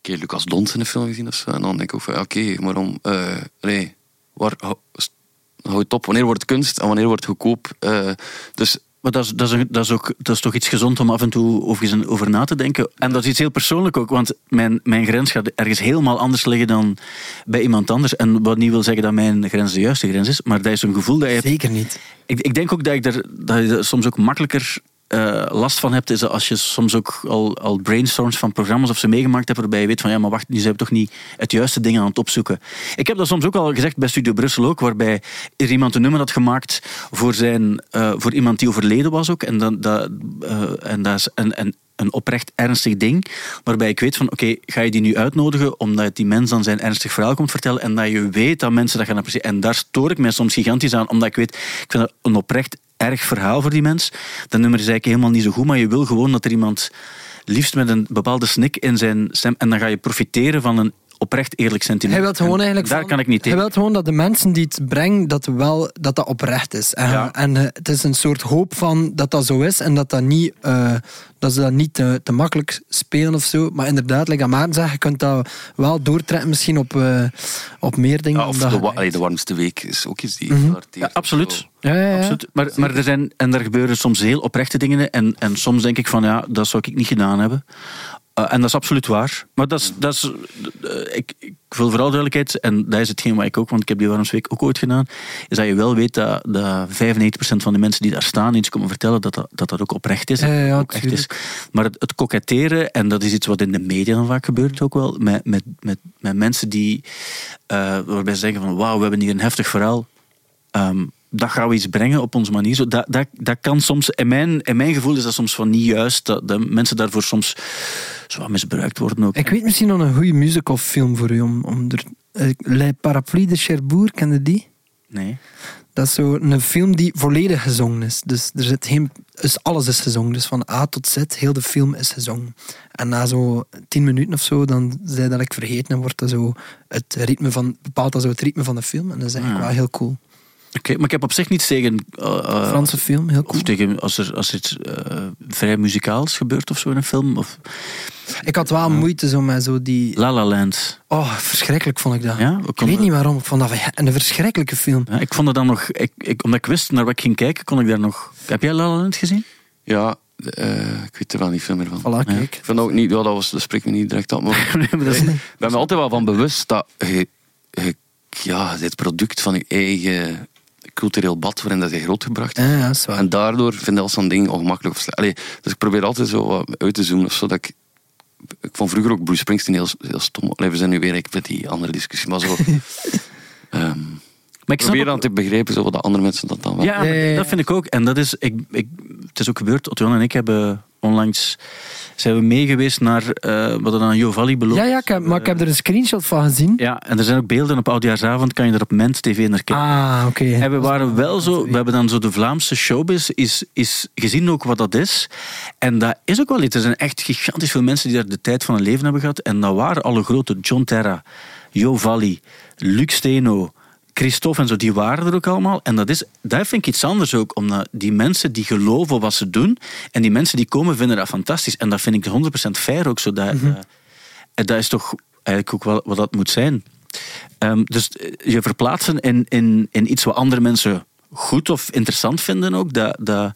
Speaker 4: ik heb Lucas Dons in de film gezien of zo. En dan denk ik ook van ja, oké, maar om... eh, nee, waar houdt het op? Wanneer wordt het kunst en wanneer wordt het goedkoop? Eh, dus
Speaker 1: Maar dat is, dat, is, een- dat, is ook, dat is toch iets gezond om af en toe over, over na te denken. En dat is iets heel persoonlijk ook, want mijn, mijn grens gaat ergens helemaal anders liggen dan bij iemand anders. En wat niet wil zeggen dat mijn grens de juiste grens is, maar dat is een gevoel dat je hebt.
Speaker 2: Zeker niet.
Speaker 1: Ik, ik denk ook dat, ik er, dat je er soms ook makkelijker eh, last van hebt, is als je soms ook al, al brainstorms van programma's of ze meegemaakt hebt, waarbij je weet van ja, maar wacht, nu zijn we toch niet het juiste ding aan het opzoeken. Ik heb dat soms ook al gezegd bij Studio Brussel ook, waarbij er iemand een nummer had gemaakt voor, zijn, eh, voor iemand die overleden was ook. En, dan, dat, eh, en dat is een, een, een oprecht ernstig ding, waarbij ik weet van oké, ga je die nu uitnodigen omdat die mens dan zijn ernstig verhaal komt vertellen en dat je weet dat mensen dat gaan appreciëren. En daar stoor ik mij soms gigantisch aan, omdat ik weet, ik vind dat een oprecht erg verhaal voor die mens. Dat nummer is eigenlijk helemaal niet zo goed, maar je wil gewoon dat er iemand liefst met een bepaalde snik in zijn stem en dan ga je profiteren van een oprecht eerlijk sentiment.
Speaker 2: Hij wil gewoon
Speaker 1: En
Speaker 2: eigenlijk
Speaker 1: Daar
Speaker 2: van-
Speaker 1: kan ik niet
Speaker 2: Hij wil gewoon dat de mensen die het brengen, dat wel, dat, dat oprecht is. En,
Speaker 1: Ja.
Speaker 2: en eh, het is een soort hoop van dat dat zo is en dat, dat, niet, eh, dat ze dat niet te, te makkelijk spelen of zo. Maar inderdaad, like Maarten zegt, je kunt dat wel doortrekken misschien op, eh, op meer dingen.
Speaker 4: ja, of
Speaker 2: omdat
Speaker 4: de, wa- de warmste week is ook iets die
Speaker 2: Mhm.
Speaker 4: flarteert.
Speaker 1: Ja, absoluut.
Speaker 4: Zo.
Speaker 2: Ja, ja, ja.
Speaker 1: Absoluut. Maar, maar er zijn, en er gebeuren soms heel oprechte dingen. En, en soms denk ik van ja, dat zou ik niet gedaan hebben. Uh, en dat is absoluut waar. Maar dat is, dat is, uh, ik, ik wil vooral duidelijkheid, en dat is hetgeen wat ik ook, want ik heb die Warmsweek ook ooit gedaan, is dat je wel weet dat, dat 95% van de mensen die daar staan iets komen vertellen, dat dat, dat, dat ook oprecht is.
Speaker 2: Ja, ja, ja,
Speaker 1: ook echt is. Maar het, het koketteren, en dat is iets wat in de media dan vaak gebeurt ook wel, met, met, met, met mensen die, uh, waarbij ze zeggen van wauw, we hebben hier een heftig verhaal. Um, dat gaan we iets brengen op onze manier. Zo, dat, dat, dat kan soms, in mijn, in mijn gevoel is dat soms van niet juist, dat mensen daarvoor soms zo misbruikt worden ook.
Speaker 2: Ik weet misschien nog een goede musicalfilm voor u. Om, om er, uh, Le Parapluie de Cherbourg, kende die?
Speaker 1: Nee.
Speaker 2: Dat is zo een film die volledig gezongen is. Dus er zit geen, dus alles is gezongen. Dus van A tot Z, heel de film is gezongen. En na zo tien minuten of zo, dan zei dat ik vergeten en wordt dat zo het ritme van, bepaalt dat zo het ritme van de film. En dat is eigenlijk wel heel cool.
Speaker 1: Oké, okay, maar ik heb op zich niets tegen... Uh,
Speaker 2: Franse film, heel cool.
Speaker 1: Of tegen als er, als er iets uh, vrij muzikaals gebeurt of zo in een film. Of...
Speaker 2: Ik had wel moeite zo met zo die...
Speaker 1: La La Land.
Speaker 2: Oh, verschrikkelijk vond ik dat.
Speaker 1: Ja,
Speaker 2: ik weet niet waarom, ik vond dat een verschrikkelijke film.
Speaker 1: Ja, ik vond het dan nog... Ik, ik, omdat ik wist naar wat ik ging kijken, kon ik daar nog... Heb jij La La Land gezien?
Speaker 4: Ja, uh, ik weet er wel niet veel meer van.
Speaker 2: Voilà, kijk.
Speaker 4: Ja. Ik vind ook niet... Ja, dat, was, dat spreekt me niet direct aan. Maar nee, maar dat is, ik ben me altijd wel van bewust dat je, je ja, dit product van je eigen cultureel bad waarin dat je grootgebracht
Speaker 2: hebt. Ja, ja, is waar.
Speaker 4: En daardoor vind ik al zo'n ding ongemakkelijk of slecht. Allee, dus ik probeer altijd zo uit te zoomen of zo dat ik ik vond vroeger ook Bruce Springsteen heel, heel stom. Allee, we zijn nu weer ik met die andere discussie, maar zo. um, maar ik probeer dan te begrijpen zo, wat de andere mensen dat dan wel.
Speaker 1: Ja, ja, dat vind ik ook. En dat is, ik, ik, het is ook gebeurd. Otto en ik hebben onlangs zijn we mee geweest naar uh, wat er dan Jo Valley beloofd.
Speaker 2: Ja, ja, ik heb, maar ik heb er een screenshot van gezien.
Speaker 1: Ja, en er zijn ook beelden op oudjaarsavond, kan je er op Ment TV naar kijken.
Speaker 2: Ah, oké. Okay.
Speaker 1: En we waren wel zo, we hebben dan zo de Vlaamse showbiz is, is gezien ook wat dat is. En dat is ook wel iets. Er zijn echt gigantisch veel mensen die daar de tijd van hun leven hebben gehad. En dat waren alle grote. John Terra, Jo Valley, Luc Steno, Christophe en zo, die waren er ook allemaal. En dat, is, dat vind ik iets anders ook, omdat die mensen die geloven wat ze doen, en die mensen die komen vinden dat fantastisch. En dat vind ik 100% fair ook zo. Dat, mm -hmm. uh, dat is toch eigenlijk ook wel wat dat moet zijn. Um, dus je verplaatsen in, in, in iets wat andere mensen goed of interessant vinden ook, dat, dat,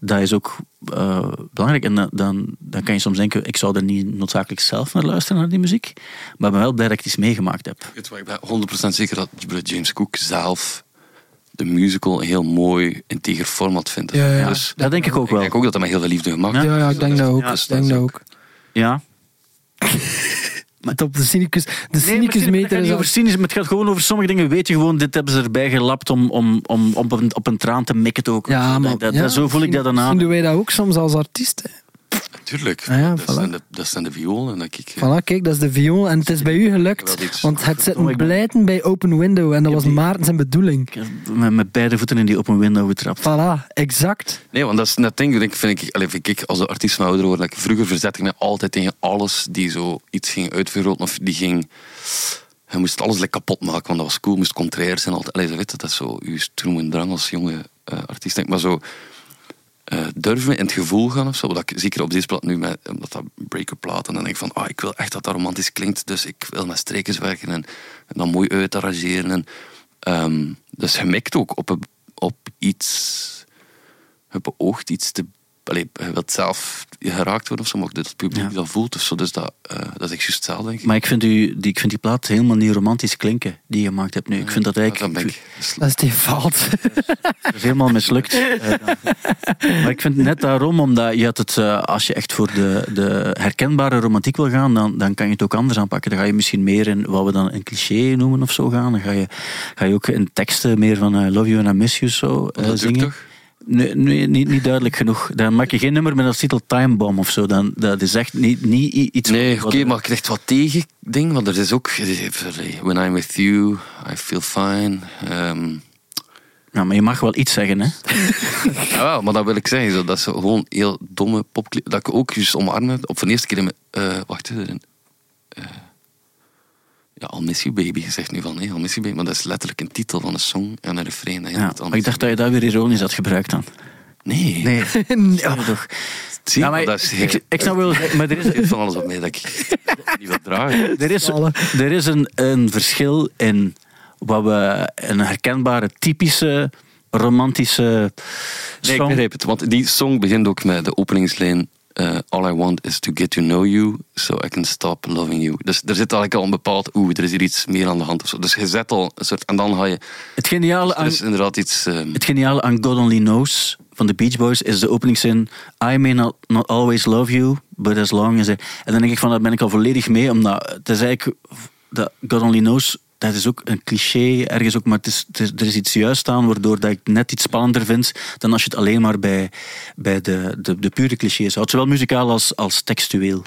Speaker 1: dat is ook uh, belangrijk. En dan, dan kan je soms denken, ik zou er niet noodzakelijk zelf naar luisteren, naar die muziek. Maar ik ben wel blij dat ik iets meegemaakt heb.
Speaker 4: Ik ben 100% zeker dat James Cook zelf de musical een heel mooi, integer format vind.
Speaker 2: Ja, ja,
Speaker 4: Dus
Speaker 1: Dat denk ik ook
Speaker 4: ik
Speaker 1: wel.
Speaker 4: denk ook dat dat met heel veel liefde gemaakt
Speaker 1: Ja.
Speaker 4: is.
Speaker 2: Ja, ja, ik denk dat ook.
Speaker 1: Ja,
Speaker 2: ik denk dat ook.
Speaker 1: Ja.
Speaker 2: Maar op de cynicus, de
Speaker 1: Nee,
Speaker 2: cynicus
Speaker 1: het gaat
Speaker 2: meter
Speaker 1: niet over cynisch, maar het gaat gewoon over sommige dingen. Weet je gewoon, dit hebben ze erbij gelapt om, om, om, om op, een, op een traan te mikken. Ook.
Speaker 2: Ja, maar
Speaker 1: dat, dat,
Speaker 2: ja,
Speaker 1: zo voel ik dat dan aan.
Speaker 2: doen wij dat ook soms als artiesten.
Speaker 4: Tuurlijk.
Speaker 2: Ah ja,
Speaker 4: dat,
Speaker 2: voilà.
Speaker 4: zijn de, dat zijn de violen. Dat ik,
Speaker 2: Voilà, kijk, dat is de viool. En het is bij u gelukt. Want het zit
Speaker 1: ik ben-
Speaker 2: blijten bij Open Window. En dat was Maarten zijn bedoeling.
Speaker 1: Ik Met, met beide voeten in die open window getrapt.
Speaker 2: Voilà, exact.
Speaker 4: Nee, want dat is net ding, denk, vind ik, vind ik als de artiest van ouder dat ik vroeger verzet ik me altijd tegen alles die zo iets ging uitvergroten of die ging... Je moest alles like, kapot maken, want dat was cool, moest contrair zijn. Altijd. Allee, weet je, dat is zo je stroom en drang als jonge eh, artiest. Denk, maar zo eh, durven in het gevoel gaan of zo. Dat ik, zeker op deze plaat nu, met, omdat dat breaker plaat, en dan denk ik van, ah, ik wil echt dat dat romantisch klinkt, dus ik wil met strekers werken en, en dan mooi uitarrangeren. En, ehm, dus je ook op, op iets je beoogt iets te. Allee, je wilt zelf geraakt worden of zo, maar ook dat het publiek
Speaker 1: Ja.
Speaker 4: dat voelt. of zo. Dus dat, eh, dat is echt juist hetzelfde, denk ik.
Speaker 1: Maar ik vind, u, die, ik vind die plaat helemaal niet romantisch klinken die je gemaakt hebt nu. Ik vind dat
Speaker 4: Ja,
Speaker 1: eigenlijk...
Speaker 4: ik- dus-
Speaker 2: Dat is die fout.
Speaker 1: Dat is helemaal mislukt. Eh, maar ik vind net daarom, omdat je had het, eh, als je echt voor de, de herkenbare romantiek wil gaan, dan, dan kan je het ook anders aanpakken. Dan ga je misschien meer in wat we dan een cliché noemen of zo gaan. Dan ga je, ga je ook in teksten meer van I love you and I miss you zo eh,
Speaker 4: dat doe ik
Speaker 1: zingen.
Speaker 4: toch?
Speaker 1: Nee, nee niet, niet duidelijk genoeg. Dan maak je geen nummer met als titel Time Bomb of zo. Dan, dat is echt niet, niet iets...
Speaker 4: Nee, oké, maar ik krijg wat tegen ding, want er is ook. When I'm with you, I feel fine. Ehm,
Speaker 1: Ja, maar je mag wel iets zeggen, hè.
Speaker 4: ja, maar dat wil ik zeggen, zo, dat is gewoon heel domme popclip. Dat ik ook juist omarm op van de eerste keer in mijn. eh, wacht, hè, erin. Ja, I'll miss you baby, je zegt nu van nee, I'll miss you baby, maar dat is letterlijk een titel van een song en een refrein. dat je
Speaker 1: Ja, maar ik dacht dat je dat weer ironisch had gebruikt dan.
Speaker 4: Nee,
Speaker 1: Nee,
Speaker 2: Nee.
Speaker 1: ja, toch.
Speaker 4: Zie,
Speaker 1: Ja, maar
Speaker 4: dat is
Speaker 1: ik, ik snap wel, maar er is,
Speaker 4: Er is van alles op mij dat ik niet wil dragen.
Speaker 1: Er is, er is een, een verschil in wat we een herkenbare, typische, romantische
Speaker 4: Nee, ik begrijp het. Want die song begint ook met de openingslijn... eh, All I want is to get to know you, so I can stop loving you. Dus er zit eigenlijk al een bepaald... Oeh, er is hier iets meer aan de hand of zo. Dus je zet al een soort... En dan ga je...
Speaker 1: het, geniale
Speaker 4: Er
Speaker 1: aan,
Speaker 4: is inderdaad iets... ehm,
Speaker 1: het geniale aan God Only Knows van de Beach Boys is de openingszin I may not, not always love you, but as long as I... En dan denk ik van, daar ben ik al volledig mee, omdat het is eigenlijk... Dat God Only Knows, dat is ook een cliché ergens ook, maar het is, het er is iets juist aan waardoor dat ik net iets spannender vind dan als je het alleen maar bij, bij de, de, de pure clichés houdt. Zowel muzikaal als, als textueel.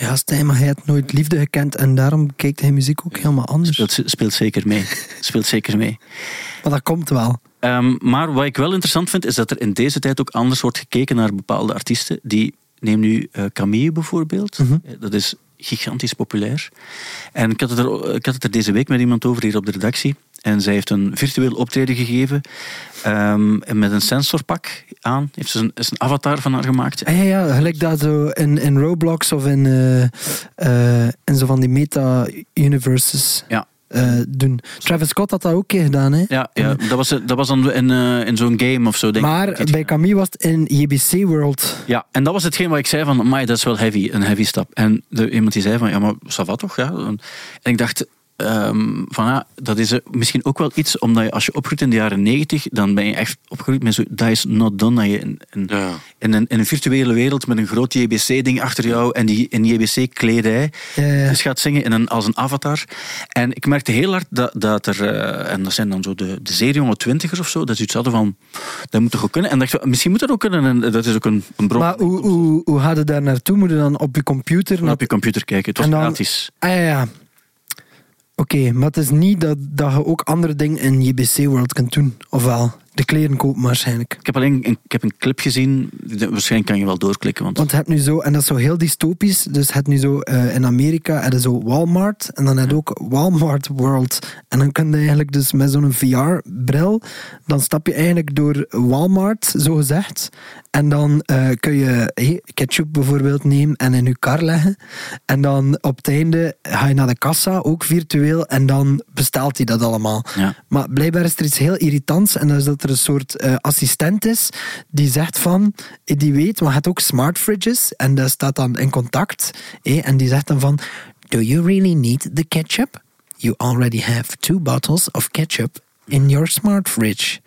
Speaker 2: Ja, Stijn, maar hij had nooit liefde gekend. En daarom kijkt hij muziek ook helemaal anders.
Speaker 1: Speelt, speelt zeker mee. speelt zeker mee.
Speaker 2: Maar dat komt wel.
Speaker 1: Ehm, maar wat ik wel interessant vind, is dat er in deze tijd ook anders wordt gekeken naar bepaalde artiesten. Die, neem nu eh, Camille bijvoorbeeld.
Speaker 2: Mhm.
Speaker 1: Eh, Dat is gigantisch populair. En ik had, het er, ik had het er deze week met iemand over hier op de redactie. En zij heeft een virtueel optreden gegeven. ehm, met een sensorpak aan. Heeft ze een, is een avatar van haar gemaakt.
Speaker 2: Ah, ja, ja, gelijk dat zo in, in Roblox of in, eh, in zo van die meta-universes
Speaker 1: Ja.
Speaker 2: Eh, doen. Travis Scott had dat ook een keer gedaan, hè?
Speaker 1: Ja, ja dat, was, dat was dan in, eh, in zo'n game of zo, denk ik.
Speaker 2: maar bij Camille was het in JBC World.
Speaker 1: Ja, en dat was hetgeen wat ik zei van, maar dat is wel heavy, een heavy stap. En de, iemand die zei van, ja, maar ça va toch? Ja? En ik dacht, ehm, van ja, dat is misschien ook wel iets, omdat je, als je opgroeit in de jaren negentig, dan ben je echt opgegroeid met zo, dat is not done, dat je in, in,
Speaker 4: Ja.
Speaker 1: in, een, in een virtuele wereld met een groot JBC-ding achter jou en die in JBC-kledij
Speaker 2: Ja, ja.
Speaker 1: dus gaat zingen in een, als een avatar. En ik merkte heel hard dat, dat er, eh, en dat zijn dan zo de, de zeer jonge twintigers of zo, dat ze iets hadden van, dat moet toch ook kunnen? En dacht, ik, misschien moet dat ook kunnen, en dat is ook een, een bron.
Speaker 2: Maar hoe, hoe, hoe gaat het daar naartoe? Moet je dan op je computer...
Speaker 1: Naar op je computer kijken. Het was
Speaker 2: dan-
Speaker 1: gratis.
Speaker 2: Ah ja, ja. Oké, maar het is niet dat, dat je ook andere dingen in JBC World kunt doen. Ofwel, de kleren kopen waarschijnlijk.
Speaker 1: Ik heb alleen een, ik heb een clip gezien. Waarschijnlijk kan je wel doorklikken. Want,
Speaker 2: Want je hebt nu zo, en dat is zo heel dystopisch, dus je hebt nu zo eh, in Amerika heb je zo Walmart en dan heb je ook Walmart World. En dan kun je eigenlijk dus met zo'n VR-bril, dan stap je eigenlijk door Walmart, zo gezegd. En dan eh, kun je hey, ketchup bijvoorbeeld nemen en in je kar leggen. En dan op het einde ga je naar de kassa, ook virtueel, en dan bestelt hij dat allemaal.
Speaker 1: Ja.
Speaker 2: Maar blijkbaar is er iets heel irritants en dat is dat er een soort eh, assistent is die zegt van, eh, die weet, maar je hebt ook smart fridges en dat staat dan in contact eh, en die zegt dan van, do you really need the ketchup? You already have two bottles of ketchup in your smart fridge.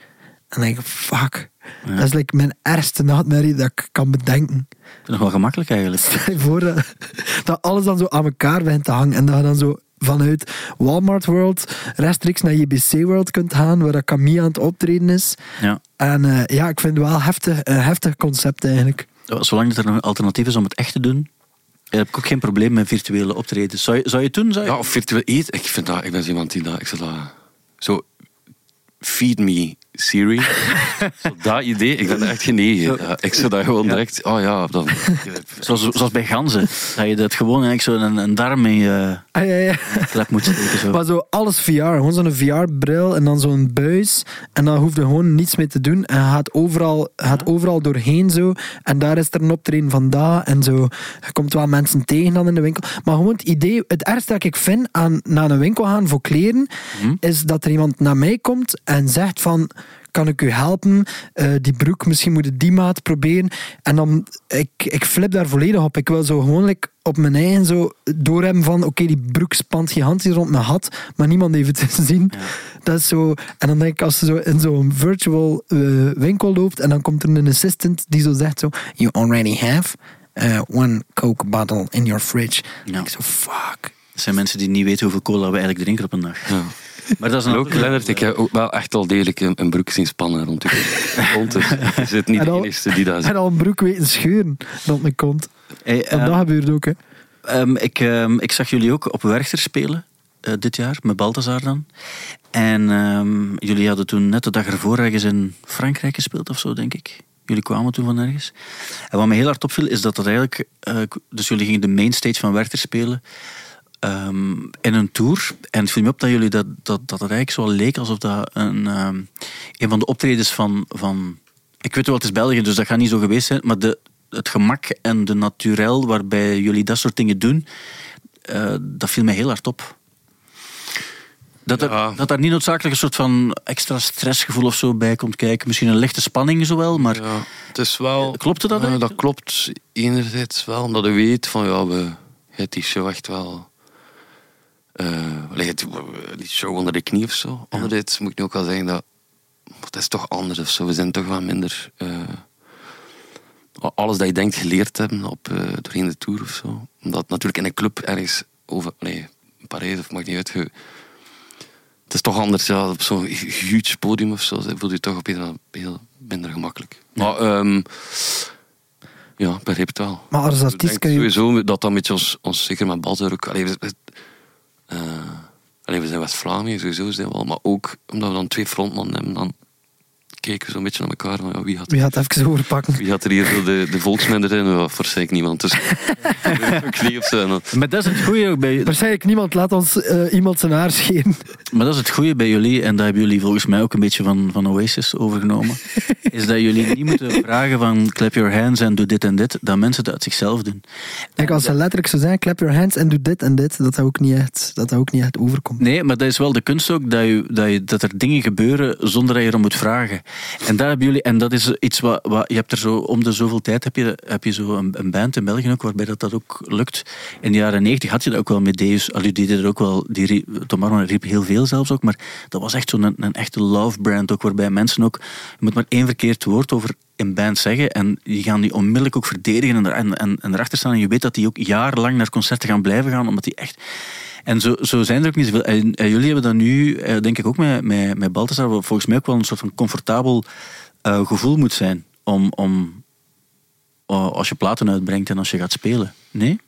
Speaker 2: En ik, fuck. Dat is like mijn ergste nachtmerrie dat ik kan bedenken.
Speaker 1: Vind het nog wel gemakkelijk eigenlijk.
Speaker 2: Stel je voor dat, dat alles dan zo aan elkaar begint te hangen. En dat je dan zo vanuit Walmart World rechtstreeks naar JBC World kunt gaan, waar dat Camille aan het optreden is.
Speaker 1: Ja.
Speaker 2: En eh, ja, ik vind het wel heftig, een heftig concept eigenlijk.
Speaker 1: Zolang er nog een alternatief is om het echt te doen, heb ik ook geen probleem met virtuele optredens. Zou je, zou je het doen? Zou je...
Speaker 4: Ja, of virtueel eten. Ik, vind dat, ik ben iemand die dat... Ik zou dat zo... Feed me, Siri. zo dat idee, ik ben echt genegen. Ja, ik zou dat gewoon direct... Oh ja, dan...
Speaker 1: Zoals, zoals bij ganzen. Dat je dat gewoon eigenlijk zo een, een darm in je
Speaker 2: Ah, ja, ja.
Speaker 1: klep moet steken. Zo.
Speaker 2: Maar zo alles VR, gewoon zo'n VR-bril en dan zo'n buis. En dan hoef je gewoon niets mee te doen. En gaat overal, gaat overal doorheen zo. En daar is er een optreden van dat en zo. Je komt wel mensen tegen dan in de winkel. Maar gewoon het idee, het ergste dat ik vind aan naar een winkel gaan voor kleren, is dat er iemand naar mij komt en zegt van kan ik u helpen? Eh, die broek, misschien moet je die maat proberen. En dan, ik, ik flip daar volledig op. Ik wil zo gewoon like, op mijn eigen zo doorhebben van, oké, die broek spant gigantisch rond mijn hat, maar niemand heeft het gezien. Dat is zo, en dan denk ik, als je zo in zo'n virtual eh, winkel loopt en dan komt er een assistant die zo zegt zo, you already have uh, one coke bottle in your fridge. Dan denk ik zo, fuck.
Speaker 1: Dat zijn mensen die niet weten hoeveel cola we eigenlijk drinken op een dag.
Speaker 4: Ja.
Speaker 1: Maar dat is een
Speaker 4: ook, Lennart, ik heb ook wel echt al degelijk een, een broek zien spannen rond je kont. Dus je zit niet
Speaker 2: En
Speaker 4: de enige die dat
Speaker 2: En al een broek weten scheuren rond mijn kont.
Speaker 1: Hey,
Speaker 2: Want
Speaker 1: ehm,
Speaker 2: dat gebeurt ook, hè.
Speaker 1: Ehm, ik, ehm, ik zag jullie ook op Werchter spelen eh, dit jaar, met Balthazar dan. En ehm, jullie hadden toen net de dag ervoor ergens in Frankrijk gespeeld of zo, denk ik. Jullie kwamen toen van ergens. En wat me heel hard opviel, is dat dat eigenlijk... eh, dus jullie gingen de mainstage van Werchter spelen ehm, in een tour. En het viel me op dat jullie dat, dat, dat het eigenlijk zo leek alsof dat een, ehm, een van de optredens van... van ik weet wel, het is België, dus dat gaat niet zo geweest zijn. Maar de, het gemak en de naturel waarbij jullie dat soort dingen doen, eh, dat viel mij heel hard op. Dat, er,
Speaker 4: Ja.
Speaker 1: dat daar niet noodzakelijk een soort van extra stressgevoel of zo bij komt kijken. Misschien een lichte spanning zowel, maar
Speaker 4: Ja, het is wel...
Speaker 1: Klopte dat eigenlijk?
Speaker 4: dat klopt enerzijds wel, omdat je weet van ja, we het die show echt wel... eh het- die show onder de knie of zo. Anderzijds moet ik nu ook wel zeggen dat het is toch anders of zo. We zijn toch wel minder... eh, alles dat je denkt geleerd hebben op, eh, doorheen de tour of zo. Omdat natuurlijk in een club ergens over... Nee, Parijs of maakt niet uit... je- het is toch anders, ja, op zo'n huge podium of zo, voel je je toch op een heel minder gemakkelijk. Maar, ehm, ja, ik begrijp het wel.
Speaker 2: Maar als artiest kun je...
Speaker 4: sowieso dat dat een beetje ons, ons zeker met Balzer ook... Allee, eh, allee, we zijn West-Vlamingen, sowieso zijn we al, maar ook omdat we dan twee frontmannen hebben, dan kijken we zo'n beetje naar elkaar van ja, wie gaat
Speaker 2: Wie het even overpakken?
Speaker 4: wie gaat er hier zo de, de volksminder in? Ja, waarschijnlijk niemand. Dus ik niet
Speaker 1: Maar dat is het goede ook bij
Speaker 2: Waarschijnlijk niemand laat ons eh, iemand zijn haar scheren.
Speaker 1: Maar dat is het goede bij jullie, en dat hebben jullie volgens mij ook een beetje van, van Oasis overgenomen. is dat jullie niet moeten vragen van clap your hands en doe dit en dit, dat mensen het uit zichzelf doen.
Speaker 2: Kijk, als ze letterlijk zo zijn, clap your hands en doe dit en dit, dat dat ook niet echt, dat dat ook niet echt overkomt.
Speaker 1: Nee, maar dat is wel de kunst ook, dat, je, dat, je, dat er dingen gebeuren zonder dat je erom moet vragen. En dat hebben jullie, en dat is iets wat, wat je hebt er zo, om de zoveel tijd heb je, heb je zo een, een band in België ook, waarbij dat, dat ook lukt. In de jaren negentig had je dat ook wel met Deus, die deden er ook wel, die, Tom Arnold riep heel veel zelfs ook, maar dat was echt zo'n een, een echte love brand ook, waarbij mensen ook, je moet maar één verkeerd woord over een band zeggen en die gaan die onmiddellijk ook verdedigen en, en, en, en erachter staan en je weet dat die ook jarenlang naar concerten gaan blijven gaan, omdat die echt... En zo, zo zijn er ook niet zoveel. En, en jullie hebben dat nu, eh, denk ik ook met, met, met Balthazar, wat volgens mij ook wel een soort van comfortabel eh, gevoel moet zijn om, om als je platen uitbrengt en als je gaat spelen. Nee?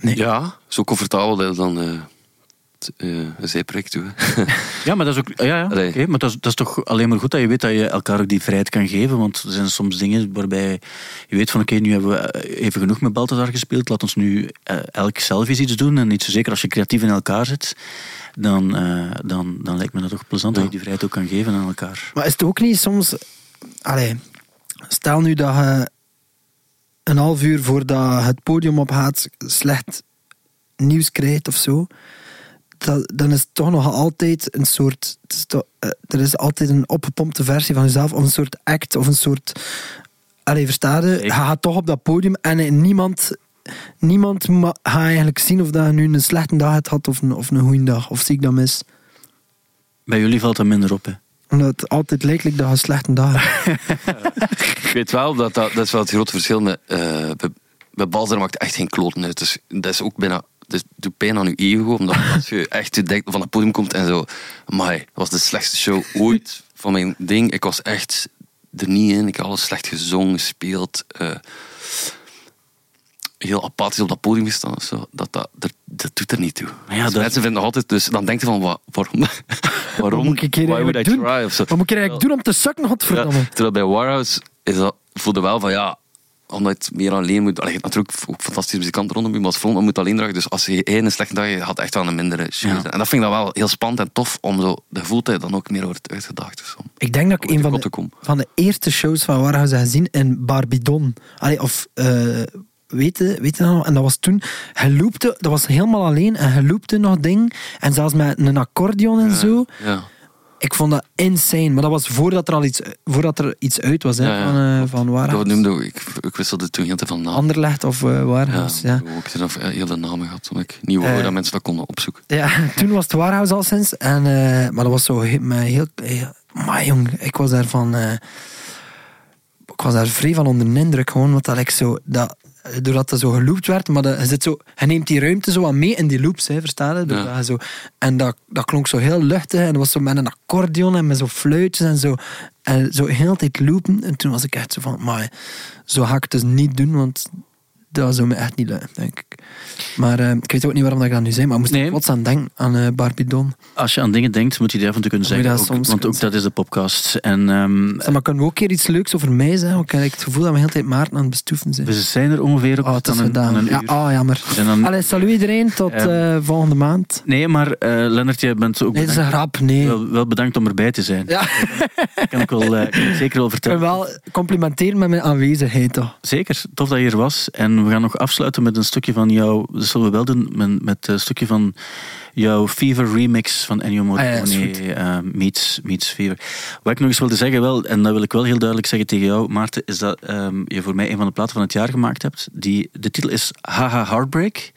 Speaker 4: Ja, zo comfortabel dat je dan eh, eh, een zijproject hè.
Speaker 1: Ja, maar dat is ook. Ja, ja, oké, maar dat is, dat is toch alleen maar goed dat je weet dat je elkaar ook die vrijheid kan geven. Want er zijn soms dingen waarbij je weet van oké, nu hebben we eh, even genoeg met Balthazar gespeeld. Laat ons nu eh, elk zelf eens iets doen. En niet zo zeker als je creatief in elkaar zit. Dan, eh, dan, dan lijkt me dat toch plezant dat je die vrijheid ook kan geven aan elkaar.
Speaker 2: Maar is het ook niet soms... Allee, stel nu dat je een half uur voordat het podium opgaat slecht nieuws krijgt of zo, dat, dan is het toch nog altijd een soort... Het is toch, eh, er is altijd een opgepompte versie van jezelf, of een soort act, of een soort... Allee, versta je? Gaat toch op dat podium en eh, niemand... Niemand ma- gaat eigenlijk zien of dat nu een slechte dag hebt gehad of een, of een goede dag. Of zie ik dat mis?
Speaker 1: Bij jullie valt dat minder op, hè?
Speaker 2: Omdat het altijd lijkt dat je een slechte dag hebt.
Speaker 4: Ik weet wel dat dat, dat is wel het grote verschil met, eh bij, bij Balzer maakt echt geen kloten uit. Dus dat is ook bijna, dus doet pijn aan je ego, omdat als je echt denkt van het podium komt en zo, maar dat was de slechtste show ooit van mijn ding. Ik was echt er niet in. Ik had alles slecht gezongen, gespeeld. eh, heel apathisch op dat podium gestaan. Zo. Dat, dat, dat, dat doet er niet toe.
Speaker 1: Ja,
Speaker 4: Dus
Speaker 1: dat-
Speaker 4: Mensen vinden nog altijd, dus dan denk je van, wa- waarom? waarom?
Speaker 2: moet ik hier eigenlijk doen?
Speaker 4: try? Of zo.
Speaker 2: Wat moet ik eigenlijk doen om te godverdamme?
Speaker 4: Ja, terwijl bij Warhouse is dat, voelde wel van ja, omdat meer alleen moet. Allee, natuurlijk ook fantastische muzikanten rondom je, maar als frontman moet alleen dragen. Dus als je één een slechte dag had echt wel een mindere show.
Speaker 1: Ja.
Speaker 4: En dat vind ik dan wel heel spannend en tof om zo de hebben dan ook meer wordt uitgedaagd. zo.
Speaker 2: Ik denk dat ik een van de,
Speaker 4: kom.
Speaker 2: van de eerste shows van Warhouse heb gezien in Barbidon. Allee, of, eh weet je, weet je nog? En dat was toen, hij loopte, dat was helemaal alleen en hij loopte nog ding. En zelfs met een accordeon en zo.
Speaker 4: Ja.
Speaker 2: Ik vond dat insane. Maar dat was voordat er al iets, voordat er iets uit was hè,
Speaker 4: Ja, ja.
Speaker 2: van, eh van
Speaker 4: Dat
Speaker 2: Warhouse.
Speaker 4: noemde ik, ik wisselde toen heel te van naam.
Speaker 2: Anderlecht of eh,
Speaker 4: Ja,
Speaker 2: Warhouse, ja.
Speaker 4: Ik heb ook heel veel namen gehad, omdat ik niet wou
Speaker 2: Eh.
Speaker 4: dat mensen dat konden opzoeken.
Speaker 2: Ja, toen was het Warhouse al sinds. En, eh, maar dat was zo heel... heel maar jong, ik was daarvan... eh ik was daar vrij van onder de indruk, gewoon, want dat ik zo... Dat, doordat dat zo geloopt werd, maar dat, je, zit zo, je neemt die ruimte zo wat mee in die loops, hè, verstaan je?
Speaker 4: Ja.
Speaker 2: je zo, en dat, dat klonk zo heel luchtig, en dat was zo met een accordeon en met zo fluitjes en zo. En zo heel tijd loopen. En toen was ik echt zo van, maar zo ga ik het dus niet doen, want dat zou me echt niet lukken, denk ik. Maar eh, ik weet ook niet waarom dat ik dat nu zei, maar ik moest
Speaker 1: Nee.
Speaker 2: plots aan denken, aan eh Barbidon.
Speaker 1: Als je aan dingen denkt, moet je die af en toe kunnen zeggen. Ook-
Speaker 2: soms
Speaker 1: want
Speaker 2: kunnen
Speaker 1: ook dat is de podcast. En ehm,
Speaker 2: maar kunnen we ook keer iets leuks over mij zeggen? Ik heb het gevoel dat we de hele tijd Maarten aan het bestoeven zijn.
Speaker 1: we zijn er ongeveer ook
Speaker 2: Oh, het is
Speaker 1: aan aan
Speaker 2: Ja, oh, jammer.
Speaker 1: En dan-
Speaker 2: Allee, salut iedereen, tot
Speaker 1: Ehm,
Speaker 2: eh, volgende maand.
Speaker 1: Nee, maar Lennart, jij bent ook
Speaker 2: Nee, dat is een grap, nee.
Speaker 1: wel, wel bedankt om erbij te zijn.
Speaker 2: Ja,
Speaker 1: Dat kan ik, wel, kan ik zeker wel vertellen.
Speaker 2: wil wel complimenteren met mijn aanwezigheid, toch?
Speaker 1: Zeker, tof dat je er was. En we gaan nog afsluiten met een stukje van jouw... Dat zullen we wel doen, met, met een stukje van jouw Fever remix van Ennio
Speaker 2: Ah ja,
Speaker 1: Morricone
Speaker 2: is goed.
Speaker 1: eh, meets, meets Fever. Wat ik nog eens wilde zeggen, wel, en dat wil ik wel heel duidelijk zeggen tegen jou, Maarten, is dat ehm, je voor mij een van de platen van het jaar gemaakt hebt. Die, de titel is Haha Heartbreak.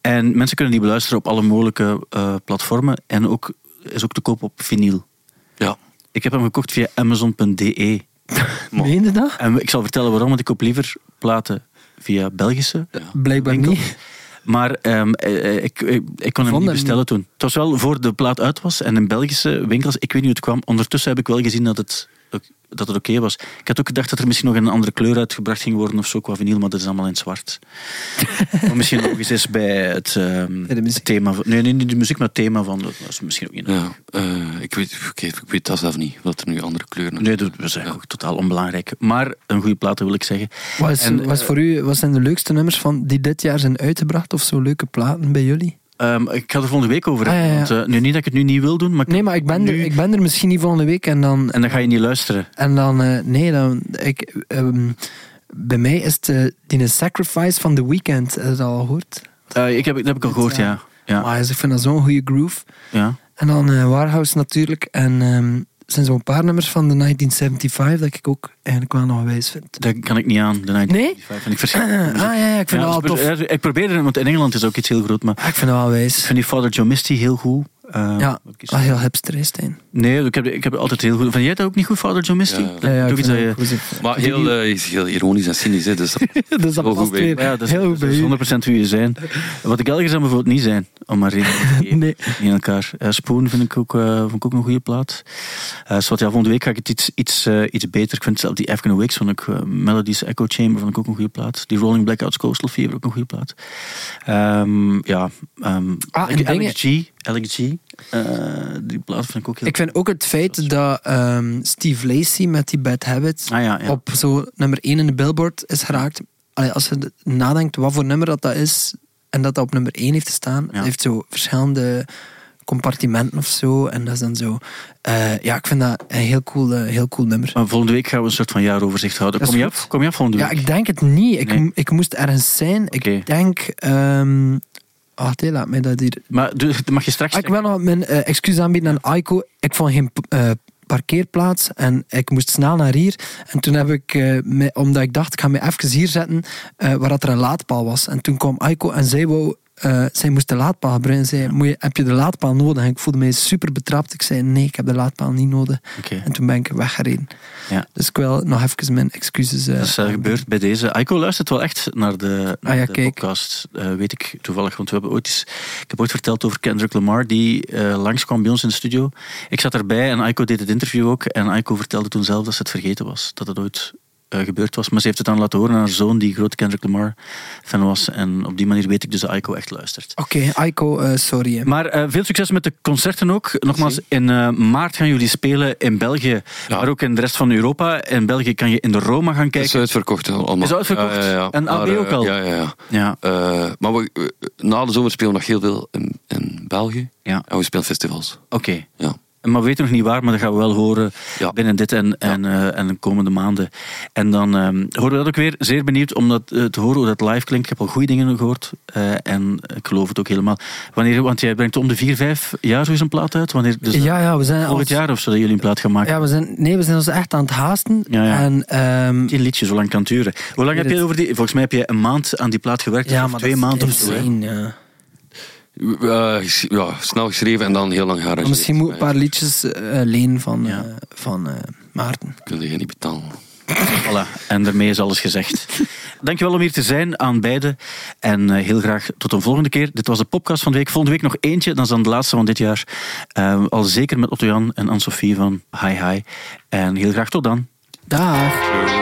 Speaker 1: En mensen kunnen die beluisteren op alle mogelijke eh, platformen. En ook, is ook te koop op vinyl.
Speaker 4: Ja.
Speaker 1: Ik heb hem gekocht via Amazon.de.
Speaker 2: Meen je dat?
Speaker 1: En ik zal vertellen waarom, want ik koop liever platen via Belgische
Speaker 2: Blijkbaar
Speaker 1: winkel.
Speaker 2: niet.
Speaker 1: Maar ehm, eh, eh, ik, ik, ik kon hem
Speaker 2: Vond
Speaker 1: niet
Speaker 2: hem
Speaker 1: bestellen toen. Het was wel voor de plaat uit was en in Belgische winkels, ik weet niet hoe het kwam. Ondertussen heb ik wel gezien dat het, dat het oké was. Ik had ook gedacht dat er misschien nog een andere kleur uitgebracht ging worden of zo qua vinyl, maar dat is allemaal in zwart. maar misschien nog eens eens bij het, ehm,
Speaker 2: Bij de muziek.
Speaker 1: het thema van... Nee, nee, niet de muziek, maar het thema van... Dat is misschien ook niet...
Speaker 4: Ja, eh, ik, weet, oké, ik weet dat zelf niet, dat er nu andere kleuren
Speaker 1: Nee, dat is eigenlijk totaal onbelangrijk. Maar een goede plaat, wil ik zeggen.
Speaker 2: Wat, is,
Speaker 1: En,
Speaker 2: wat, is voor u, wat zijn de leukste nummers van die dit jaar zijn uitgebracht? Of zo leuke platen bij jullie?
Speaker 1: Ehm, ik ga er volgende week over
Speaker 2: Ah,
Speaker 1: hebben.
Speaker 2: ja, ja.
Speaker 1: Want, eh, nu, niet dat ik het nu niet wil doen, maar...
Speaker 2: Nee, maar ik ben, er, ik ben er misschien niet volgende week en dan...
Speaker 1: En dan ga je niet luisteren.
Speaker 2: En dan, eh, nee, dan, ik, ehm, bij mij is het eh, die Sacrifice van The Weeknd. Heb je dat al gehoord?
Speaker 1: Eh, ik heb, dat heb ik al gehoord, ja. Ja,
Speaker 2: Maar ik vind dat zo'n goede groove.
Speaker 1: ja.
Speaker 2: En dan Warhouse natuurlijk. En ehm, zijn zo'n paar nummers van de 1975 dat ik ook eigenlijk wel nog wijs vind.
Speaker 1: Daar kan ik niet aan, de 1995. En ik verschrikkelijk.
Speaker 2: Ah ja, ja, ik vind
Speaker 1: Ja,
Speaker 2: dat wel
Speaker 1: dat
Speaker 2: tof.
Speaker 1: Ik probeer het, want in Engeland is ook iets heel groot. Maar
Speaker 2: Ah, ik vind dat wel
Speaker 1: ik
Speaker 2: wijs.
Speaker 1: vind die Father Joe Misty heel goed. Eh,
Speaker 2: Ja, wel heel hipster is Stijn.
Speaker 1: Nee, ik heb, ik heb altijd heel goed. Vind jij dat ook niet goed, Father Joe Misty?
Speaker 4: Ja.
Speaker 2: Ja,
Speaker 1: je...
Speaker 4: Maar heel, eh, heel ironisch en cynisch, hè, dus dat
Speaker 2: Dus dat past weer
Speaker 1: Ja, dat is,
Speaker 2: heel goed
Speaker 1: dat
Speaker 2: bij
Speaker 1: is
Speaker 2: u.
Speaker 1: 100% wie je zijn. Wat ik Belgisch zou bijvoorbeeld niet zijn, om maar reden.
Speaker 2: Nee.
Speaker 1: In elkaar. Eh, Spoon vind ik ook, eh, vond ik ook een goede plaat. Eh dus wat, ja, volgende week ga ik het iets, iets, iets beter. Ik vind zelf die African Awakes, vond ik, Melodies Echo Chamber vond ik ook een goede plaat. Die Rolling Blackouts Coastal Fever ook een goede plaat. Ehm, ja, ehm
Speaker 2: Ah, en
Speaker 1: G, Alex G eh, die plaat vind ik ook heel
Speaker 2: Ik vind ook het feit dat ehm, Steve Lacey met die Bad Habits
Speaker 1: Ah ja, ja.
Speaker 2: op zo nummer 1 in de Billboard is geraakt. Allee, als je nadenkt wat voor nummer dat, dat is en dat dat op nummer 1 heeft gestaan,
Speaker 1: Ja.
Speaker 2: het heeft zo verschillende compartimenten of zo. En dat is dan zo. eh, ja, ik vind dat een heel cool, eh, heel cool nummer.
Speaker 1: Maar volgende week gaan we een soort van jaaroverzicht houden. Kom je af? Kom je af volgende
Speaker 2: Ja,
Speaker 1: week?
Speaker 2: ik denk het niet. Ik,
Speaker 1: Nee.
Speaker 2: ik moest ergens zijn. Ik denk. ehm wacht, hé, laat mij dat hier.
Speaker 1: Maar doe- mag je straks...
Speaker 2: Ah, ik wil nog mijn eh, excuus aanbieden aan Aiko. Ik vond geen eh, parkeerplaats en ik moest snel naar hier. En toen heb ik, eh, omdat ik dacht, ik ga me even hier zetten, eh, waar dat er een laadpaal was. En toen kwam Aiko en zij wou eh, zij moest de laadpaal gebruiken. Zei, moet je, heb je de laadpaal nodig? En ik voelde mij super betrapt. Ik zei, nee, ik heb de laadpaal niet nodig. En toen ben ik weggereden.
Speaker 1: Ja.
Speaker 2: Dus ik wil nog even mijn excuses... eh,
Speaker 1: Dat is gebeurd bij deze. Aiko luistert wel echt naar de, naar
Speaker 2: Ah ja,
Speaker 1: de
Speaker 2: kijk.
Speaker 1: podcast. eh, weet ik toevallig, want we hebben ooit eens, ik heb ooit verteld over Kendrick Lamar, die langskwam bij ons in de studio. Ik zat erbij en Aiko deed het interview ook. En Aiko vertelde toen zelf dat ze het vergeten was. Dat het ooit gebeurd was. Maar ze heeft het dan laten horen aan haar zoon, die grote Kendrick Lamar fan was. En op die manier weet ik dus dat Aiko echt luistert.
Speaker 2: Oké, Aiko, eh, sorry. hè.
Speaker 1: Maar eh, veel succes met de concerten ook. Nogmaals, in eh, maart gaan jullie spelen in België,
Speaker 4: Ja.
Speaker 1: maar ook in de rest van Europa. In België kan je in de Roma gaan
Speaker 4: Het
Speaker 1: kijken.
Speaker 4: is uitverkocht allemaal.
Speaker 1: Is uitverkocht?
Speaker 4: Ja, ja, ja.
Speaker 1: En AB
Speaker 4: Maar,
Speaker 1: ook
Speaker 4: eh,
Speaker 1: al?
Speaker 4: Ja, ja, ja.
Speaker 1: Ja,
Speaker 4: Eh, maar we, eh, na de zomer spelen we nog heel veel in, in België.
Speaker 1: ja.
Speaker 4: En we spelen festivals.
Speaker 1: oké.
Speaker 4: Ja.
Speaker 1: Maar we weten nog niet waar, maar dat gaan we wel horen
Speaker 4: Ja.
Speaker 1: binnen dit en, en, eh, en de komende maanden. En dan ehm, horen we dat ook weer. Zeer benieuwd om dat, eh, te horen hoe dat live klinkt. Ik heb al goede dingen gehoord. eh, en ik geloof het ook helemaal. Wanneer, want jij brengt om de vier, vijf jaar zo eens een plaat uit. Wanneer, dus
Speaker 2: ja, ja, we zijn...
Speaker 1: volgend
Speaker 2: als-
Speaker 1: jaar of zo dat jullie een plaat gaan maken.
Speaker 2: Ja, we zijn, nee, we zijn ons echt aan het haasten.
Speaker 1: Ja, ja.
Speaker 2: En, ehm,
Speaker 1: Tien liedjes, zo lang kan het duren. Hoe lang heb je
Speaker 2: het.
Speaker 1: over die... Volgens mij heb je een maand aan die plaat gewerkt.
Speaker 2: ja,
Speaker 1: of
Speaker 2: maar
Speaker 1: twee maanden of zo.
Speaker 2: insane, ja.
Speaker 4: Eh, ja, snel geschreven en dan heel lang gearrangeerd.
Speaker 2: Misschien moet ik een paar liedjes eh, lenen van,
Speaker 1: Ja.
Speaker 2: eh, van eh, Maarten.
Speaker 4: Kun je niet betalen.
Speaker 1: Voilà, en daarmee is alles gezegd. Dankjewel om hier te zijn aan beide. En eh, heel graag tot een volgende keer. Dit was de podcast van de week. Volgende week nog eentje, dat is dan de laatste van dit jaar. Al zeker met Otto Jan en Anne-Sophie van Hi Hi. En heel graag tot dan.
Speaker 2: Dag.